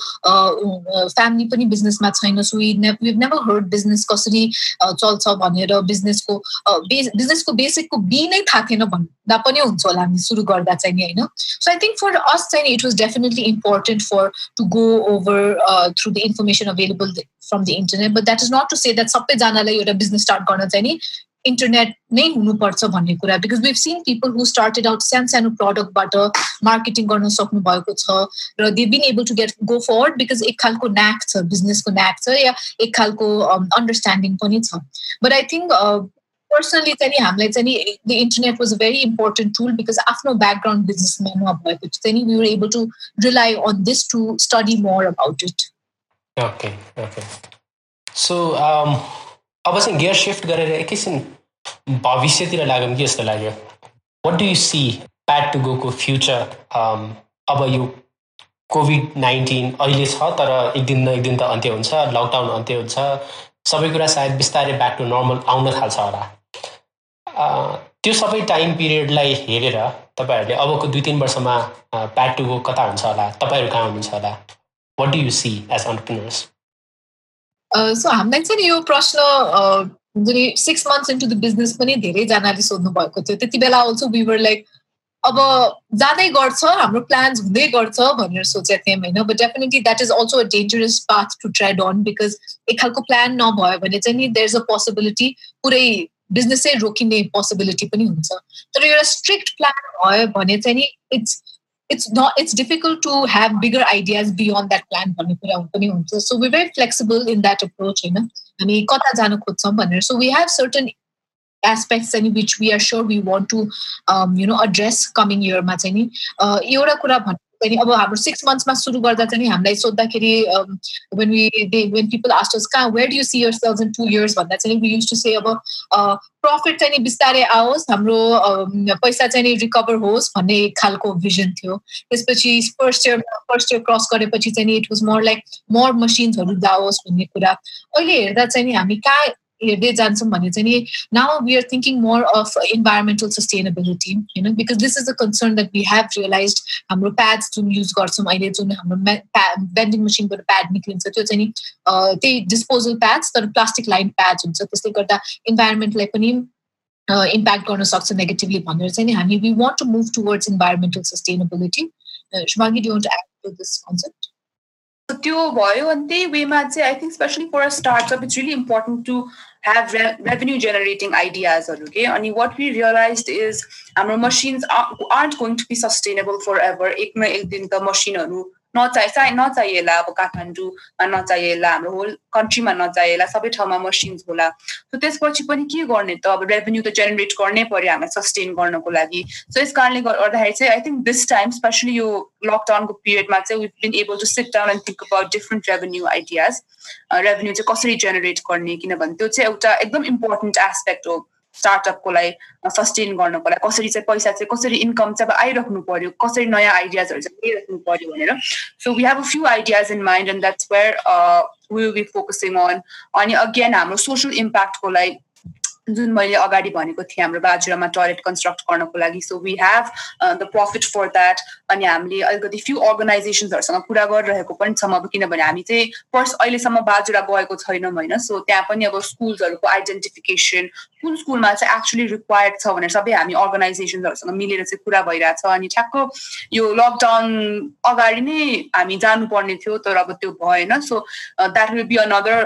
फ्यामिली पनि बिजनेसमा छैन सो नेभर हर्ड बिजनेस कसरी चल्छ भनेर बिजनेसको बिजनेसको बेसिकको बी नै थाहा थिएन भन्दा पनि हुन्छ होला हामी सुरु गर्दा चाहिँ नि होइन? So I think for us चाहिँ it was definitely important for to go over through the information available from the internet but that is not to say that सबैजनालाई एउटा बिजनेस स्टार्ट गर्न चाहिँ नि इन्टरनेट नै हुनुपर्छ भन्ने कुरा because we've seen people who started out सानो सानो प्रडक्टबाट मार्केटिङ गर्न सक्नु भएको छ र they been able to get go forward because एक खालको न्याक छ बिजनेसको न्याक छ या एक खालको अन्डरस्ट्यान्डिङ um, पनि छ. बट आई थिङ्क पर्सनली चाहिँ हामीलाई चाहिँ the internet was a very important tool because आफ्नो ब्याकग्राउन्ड बिजनेसमा नभएको चाहिँ we were able to rely on this to study more about it okay okay so अब चाहिँ गियर सिफ्ट गरेर एकैछिन भविष्यतिर लाग्यौँ कि जस्तो लाग्यो? What do you see pad to गोको future अब यो कोभिड नाइन्टिन अहिले छ तर एक दिन न एक दिन त अन्त्य हुन्छ लकडाउन अन्त्य हुन्छ। सबै कुरा सायद बिस्तारै ब्याक टु नर्मल आउन थाल्छ होला। त्यो सबै टाइम पिरियडलाई हेरेर तपाईँहरूले अबको दुई तिन वर्षमा प्याड टु गो कता हुन्छ होला? तपाईँहरू कहाँ हुनुहुन्छ होला? What do you see as entrepreneurs so हामीलाई चाहिँ यो प्रश्न जुन six months into the business पनि धेरैजनाले सोध्नु भएको थियो। त्यति बेला अल्सो विवर लाइक अब जाँदै गर्छ हाम्रो प्लान्स हुँदै गर्छ भनेर सोचेको थियौँ होइन? But definitely that is also a dangerous path to try done because एक खालको प्लान नभयो भने चाहिँ नि देयर इज अ पोसिबिलिटी पुरै बिजनेसै रोकिने पोसिबिलिटी पनि हुन्छ। तर एउटा स्ट्रिक्ट प्लान भयो भने चाहिँ नि it's it's not it's difficult to have bigger ideas beyond that plan so we're very flexible in that approach you know. I mean, so we have certain aspects in which we are sure we want to um, you know address coming year uh, अनि अब हाम्रो six मन्थ्समा सुरु गर्दा चाहिँ हामीलाई सोद्धाखेरि when we they when people ask us कहाँ where do see your sales in two years भन्दा चाहिँ वी युज टु से अब प्रफिट चाहिँ नि बिस्तारै आओस् हाम्रो पैसा चाहिँ नि रिकभर होस् भन्ने खालको भिजन थियो। त्यसपछि first year first year cross गरेपछि चाहिँ नि it was more like more मसिन्सहरू जाओस् भन्ने कुरा। अहिले हेर्दा चाहिँ नि हामी कहाँ हेर्दै जान्छौँ भने चाहिँ नि now we are thinking more of environmental sustainability होइन because this is a concern that we have realise हाम्रो प्याड्स जुन युज गर्छौँ अहिले जुन हाम्रो बेन्डिङ मेसिनबाट प्याड निक्लिन्छ त्यो चाहिँ नि त्यही डिस्पोजल प्याड्स तर प्लास्टिक लाइन प्याड्स हुन्छ त्यसले गर्दा इन्भाइरोमेन्टलाई पनि इम्प्याक्ट गर्न सक्छ नेगेटिभली भनेर। चाहिँ नि हामी we want to move towards environmental sustainability Shubhangi do want add to this concept त्यो भयो अनि त्यही वेमा चाहिँ I think specially for a startup it's really important to have revenue generating आइडियाजहरू के अनि वाट वी रियलाइज इज हाम्रो machine art to be sustainable forever एकमा एक दिन त मसिनहरू machine नचाहि नचाहिएला अब काठमाडौँमा नचाहिएला हाम्रो होल कन्ट्रीमा नचाहिएला सबै ठाउँमा मसिन्स होला। सो त्यसपछि पनि के गर्ने त? अब रेभेन्यू त जेनेरेट गर्नै पर्यो हामीलाई सस्टेन गर्नको लागि। सो यस कारणले गर्दाखेरि चाहिँ I think this time specially यो लकडाउनको पिरियडमा चाहिँ we've been able to sit down and think about different revenue ideas revenue चाहिँ कसरी जेनेरेट गर्ने? किनभने त्यो चाहिँ एउटा एकदम इम्पोर्टेन्ट एस्पेक्ट हो। स्टार्टअपको लागि सस्टेन गर्नको लागि कसरी चाहिँ पैसा चाहिँ कसरी इन्कम चाहिँ अब आइराख्नु पर्यो कसरी नयाँ आइडियाजहरू चाहिँ लिइराख्नु पर्यो भनेर। So we have a few ideas in mind and that's where will be focusing on अनि अगेन हाम्रो सोसल इम्प्याक्टको लागि जुन मैले अगाडि भनेको थिएँ हाम्रो बाजुरामा टोयलेट कन्स्ट्रक्ट गर्नको लागि। So we have the profit for that अनि हामीले अलिकति फ्यु अर्गनाइजेसन्सहरूसँग कुरा गरिरहेको पनि छौँ अब किनभने हामी चाहिँ फर्स्ट अहिलेसम्म बाजुरा गएको छैनौँ होइन? सो त्यहाँ पनि अब स्कुल्सहरूको आइडेन्टिफिकेसन कुन स्कुलमा चाहिँ एक्चुली रिक्वायर्ड छ भनेर सबै हामी अर्गनाइजेसन्सहरूसँग मिलेर चाहिँ कुरा भइरहेछ। अनि ठ्याक्क यो लकडाउन अगाडि नै हामी जानुपर्ने थियो तर अब त्यो भएन। So that will be another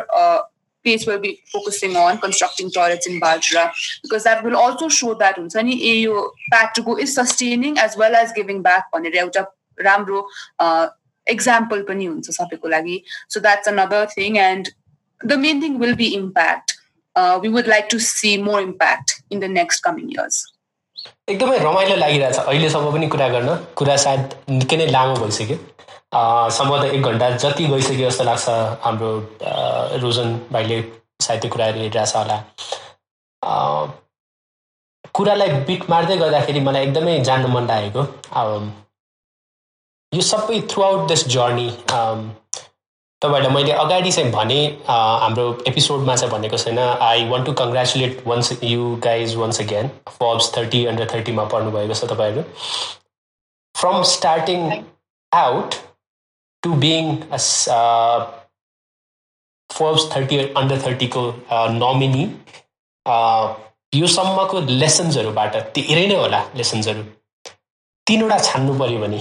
place will be focusing on constructing toilets in Bajra because that will also show that हुन्छ नि यो path to go is sustaining as well as giving back भनेर एउटा राम्रो example पनि हुन्छ सबैको लागि so that's another thing and the main thing will be impact uh, we would like to see more impact in the next coming years एकदमै रमाइलो लागिरहेछ अहिलेसम्म पनि कुरा गर्न कुरा सायद निकै नै लामो भइसक्यो सम्म त एक घन्टा जति गइसक्यो जस्तो लाग्छ हाम्रो रोजन भाइले सायद त्यो कुराहरू हेरिरहेछ होला। कुरालाई बिट मार्दै गर्दाखेरि मलाई एकदमै जान्नु मन लागेको। यो सबै थ्रु आउट दिस जर्नी तपाईँहरूलाई मैले अगाडि चाहिँ भने हाम्रो एपिसोडमा चाहिँ भनेको छैन I want to congratulate once you guys once again Forbes thirty under थर्टीमा पढ्नुभएको छ तपाईँहरू। From starting out to being a uh, Forbes 30 under थर्टीको nominee यो सम्मको लेसन्सहरूबाट धेरै नै होला लेसन्सहरू तिनवटा छान्नु पऱ्यो भने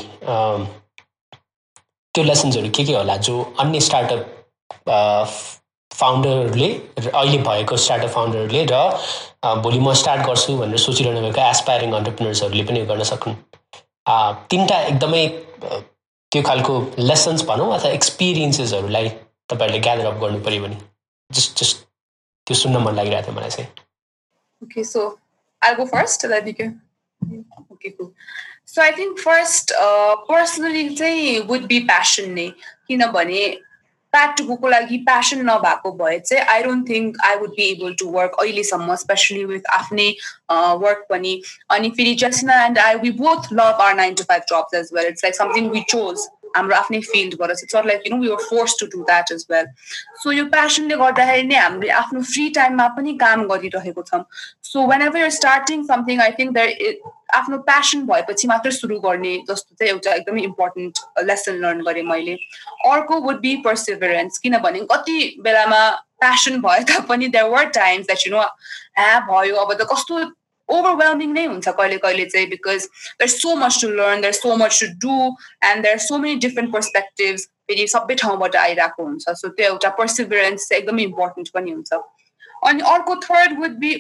त्यो लेसन्सहरू के के होला जो अन्य स्टार्टअप फाउन्डरहरूले अहिले भएको स्टार्टअप फाउन्डरहरूले र भोलि म स्टार्ट गर्छु भनेर सोचिरहनु भएको एसपायरिङ अन्टरप्रिनर्सहरूले पनि गर्न सक्नु तिनवटा एकदमै त्यो खालको लेसन्स भनौँ अथवा एक्सपिरियन्सेसहरूलाई तपाईँहरूले ग्यादर अप गर्नु पऱ्यो भने जस्ट जस्ट त्यो सुन्न मन लागिरहेको थियो मलाई चाहिँ. That be good. Okay, cool. So I think first, uh, personally, चाहिँ would be passion नै किनभने प्याटुको लागि प्यासन नभएको भए चाहिँ I don't think I would be able to work अहिलेसम्म स्पेसली विथ आफ्नै वर्क पनि अनि फेरि जसना and I we both love our nine to five jobs as well it's like something we chose हाम्रो आफ्नै फिल्डबाट चाहिँ sir like you know you're force to do that is well so यो प्यासनले गर्दाखेरि नै हामीले आफ्नो फ्री टाइममा पनि काम गरिरहेको छौँ। So whenever you're starting something I think there आफ्नो प्यासन भएपछि मात्र सुरु गर्ने जस्तो चाहिँ एउटा एकदमै इम्पोर्टेन्ट लेसन लर्न गरेँ मैले। अर्को वुड बी पर्सिभरेन्स किनभने कति बेलामा प्यासन भए तापनि there were times that you know ह्या भयो अब त कस्तो overwhelming नै हुन्छ कहिले कहिले चाहिँ because there so much to learn there so much to do and there so many different perspectives फेरि सबै ठाउँबाट आइरहेको हुन्छ सो त्यो एउटा पर्सिभरेन्स चाहिँ एकदमै इम्पोर्टेन्ट पनि हुन्छ अनि अर्को थर्ड वुड बी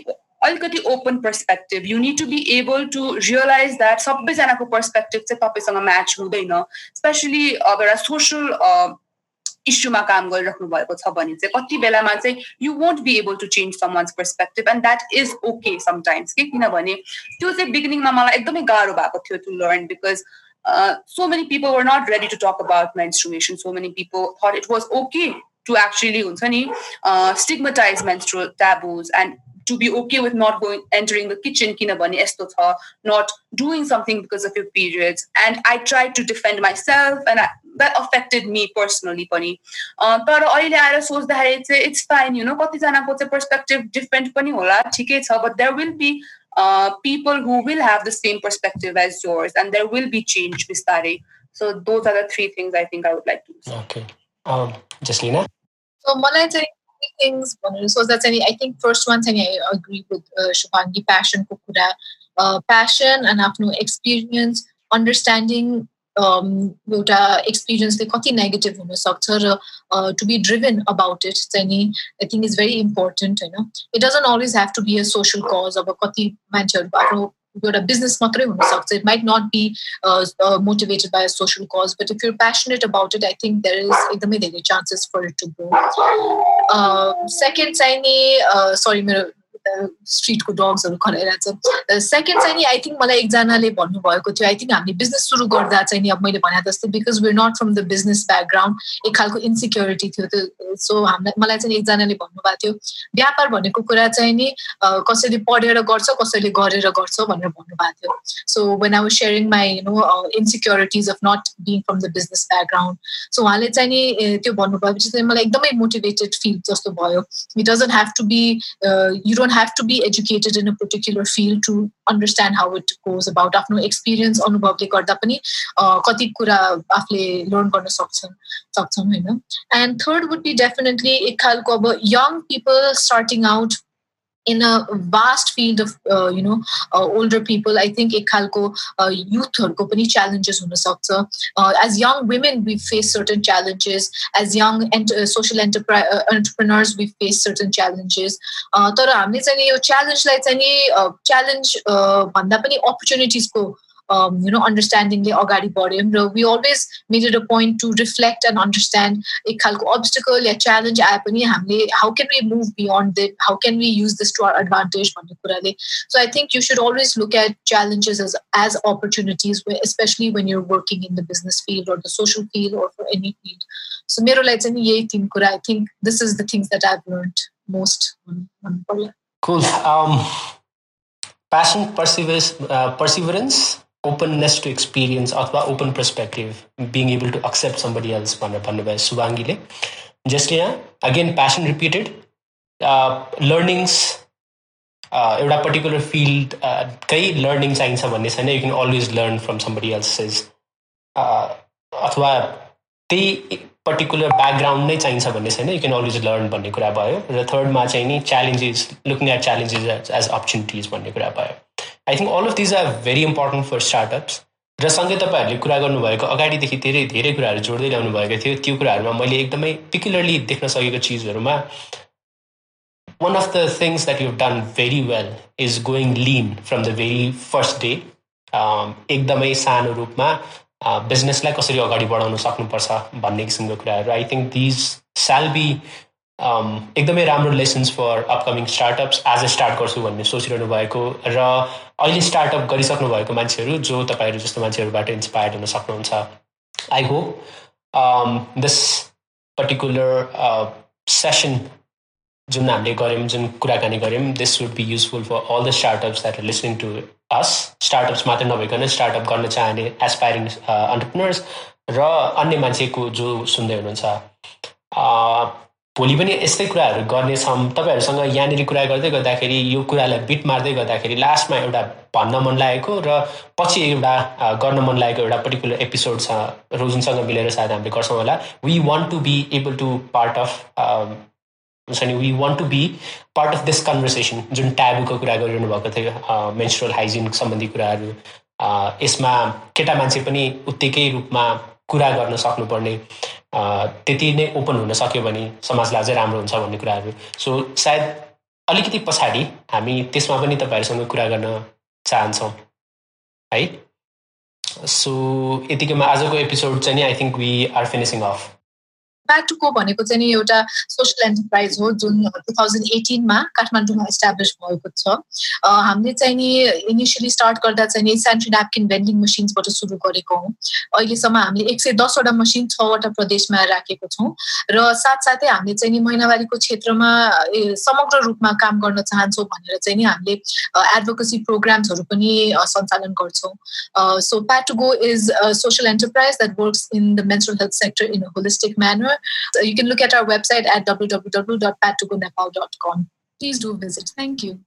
अलिकति open perspective you need to be able to realise that सबैजनाको पर्सपेक्टिभ चाहिँ तपाईँसँग म्याच हुँदैन स्पेसली अब एउटा सोसल इस्युमा काम गरिराख्नु भएको छ भने चाहिँ कति बेलामा चाहिँ you won't be able to change someone's perspective and that is okay sometimes कि किनभने त्यो चाहिँ बिगिनिङमा मलाई एकदमै गाह्रो भएको थियो to learn because so many people were not ready to talk about menstruation. So many people thought it was okay to actually uh, stigmatize menstrual taboos and to be okay with not going entering the kitchen kinabani esto tha not doing something because of your periods and i tried to defend myself and I, that affected me personally pani तर अहिले आएर सोच्दाखेरि चाहिँ it's fine you know कतिजनाको चाहिँ perspective different पनि होला ठिकै छ but there will be people who will have the same perspective as yours and there will be change vistare so those are the three things i think i would like to say okay um jaslina so malai three things any i think first one thing i agree with uh, Shubhangi passion kukura uh, passion and afno experience understanding एउटा एक्सपिरियन्सले कति negative हुनसक्छ र to be driven about it चाहिँ नि I think is very important होइन it doesn't always have to be a social cause अब कति मान्छेहरू आफ्नो you're a business it might not be uh, uh, motivated by a social cause but if you're passionate about it i think there is the chances for it to grow. Uh, second sign uh, sorry स्ट्रिटको डग्सहरू खराइरहेको छ second चाहिँ। नि I think मलाई एकजनाले भन्नुभएको थियो I think हामीले business सुरु गर्दा चाहिँ नि अब मैले भने जस्तै because we're not from the business background एक खालको इन्सिक्योरिटी थियो त्यो। सो हामीलाई मलाई चाहिँ एकजनाले भन्नुभएको थियो व्यापार भनेको कुरा चाहिँ नि कसैले पढेर गर्छ कसैले गरेर गर्छ भनेर भन्नुभएको थियो। So when I was sharing my you know insecurities of not being from the business background so उहाँले चाहिँ नि त्यो भन्नुभएपछि चाहिँ मलाई एकदमै मोटिभेटेड फिल जस्तो भयो। It doesn't have to be you don't have to be educated in a particular field to understand how it goes about. आफ्नो एक्सपिरियन्स अनुभवले गर्दा पनि कति कुरा आफूले लर्न गर्न सक्छन् सक्छौँ होइन? And third would be definitely एक खालको अब young people starting out in a vast field of uh, you know uh, older people i think ek khalko uh, youth harko pani challenges huna sakcha uh, as young women we face certain challenges as young ent- uh, social enterprise uh, entrepreneurs we face certain challenges uh, तर हामीले चाहिँ यो च्यालेन्जलाई चाहिँ नि challenge भन्दा पनि अपर्च्युनिटिजको um, you know, understandingly agadi badhyौँ र we always made it a point to reflect and understand एक खालको obstacle या challenge आए पनि हामीले how can we move beyond it how can we use this to our advantage भन्ने कुराले so I think you should always look at challenges as as opportunities where, especially when you're working in the business field or the social field or for any field so मेरो लागि चाहिँ यही तिन कुरा I think this is the things that I've learned most Cool. Um, passion, perseverance, uh, perseverance openness to experience अथवा open perspective being able to accept somebody else भनेर भन्नुभयो सुवाङ्गीले जसले यहाँ अगेन प्यासन रिपिटेड लर्निङ्स एउटा particular फिल्डकै learning चाहिन्छ भन्ने छैन। You can always learn from somebody else's अथवा त्यही पर्टिकुलर ब्याकग्राउन्ड नै चाहिन्छ भन्ने छैन. यु क्यान अलवेज लर्न भन्ने कुरा भयो. र थर्डमा चाहिँ नि challenges looking at challenges as opportunities भन्ने कुरा भयो. I think all of these are very important for startups र सँगै तपाईँहरूले कुरा गर्नुभएको अगाडिदेखि धेरै धेरै कुराहरू जोड्दै ल्याउनु भएको थियो. त्यो कुराहरूमा मैले एकदमै पिकुलरली देख्न सकेको चिजहरूमा one of the things that you done very well is going lean from the very first day एकदमै सानो रूपमा बिजनेसलाई कसरी अगाडि बढाउन सक्नुपर्छ भन्ने किसिमको कुराहरू। I think these shall be एकदमै राम्रो लेसन्स फर अपकमिङ स्टार्टअप्स आज स्टार्ट गर्छु भन्ने सोचिरहनु भएको र अहिले स्टार्टअप गरिसक्नु भएको मान्छेहरू जो तपाईँहरू जस्तो मान्छेहरूबाट इन्सपायर्ड हुन सक्नुहुन्छ। I hope this particular session जुन हामीले गऱ्यौँ जुन कुराकानी गऱ्यौँ this would be useful for all the startups that listening to us startups मात्रै नभइकन स्टार्टअप गर्न चाहने एसपायरिङ अन्टरप्रिनर्स र अन्य मान्छेको जो सुन्दै हुनुहुन्छ। भोलि पनि यस्तै कुराहरू गर्नेछौँ तपाईँहरूसँग यहाँनिर कुरा गर्दै गर्दाखेरि यो कुरालाई बिट मार्दै गर्दाखेरि लास्टमा एउटा भन्न मन लागेको र पछि एउटा गर्न मन लागेको एउटा पर्टिकुलर एपिसोड छ रोजुनसँग मिलेर सायद हामीले गर्छौँ होला। We want to be able to part of हुन्छ नि we want to be part of this conversation जुन ट्याबुको कुरा गरिरहनु भएको थियो मेन्सुरल हाइजिन सम्बन्धी कुराहरू यसमा केटा मान्छे पनि उत्तिकै रूपमा कुरा गर्न सक्नुपर्ने त्यति नै ओपन हुन सक्यो भने समाजलाई अझै राम्रो हुन्छ भन्ने कुराहरू सो सायद अलिकति पछाडि हामी त्यसमा पनि तपाईँहरूसँग कुरा गर्न चाहन्छौँ है सो यतिकैमा आजको एपिसोड चाहिँ नि I think we are finishing off प्याटुको भनेको चाहिँ नि एउटा सोसियल एन्टरप्राइज हो जुन टु थाउजन्ड एटिनमा काठमाडौँमा इस्टाब्लिस भएको छ। हामीले चाहिँ नि इनिसियली स्टार्ट गर्दा चाहिँ नि सेन्ट्री न्यापकिन भेन्डिङ मसिन्सबाट सुरु गरेको हौँ। अहिलेसम्म हामीले एक सय दसवटा मसिन छवटा प्रदेशमा राखेको छौँ र साथसाथै हामीले चाहिँ नि महिनावारीको क्षेत्रमा समग्र रूपमा काम गर्न चाहन्छौँ भनेर चाहिँ नि हामीले एडभोकेसी प्रोग्राम्सहरू पनि सञ्चालन गर्छौँ। So Patugo is social enterprise that works in the mental health sector in a holistic manner So you can look at our website at www.patogonepal.com. Please do visit. Thank you.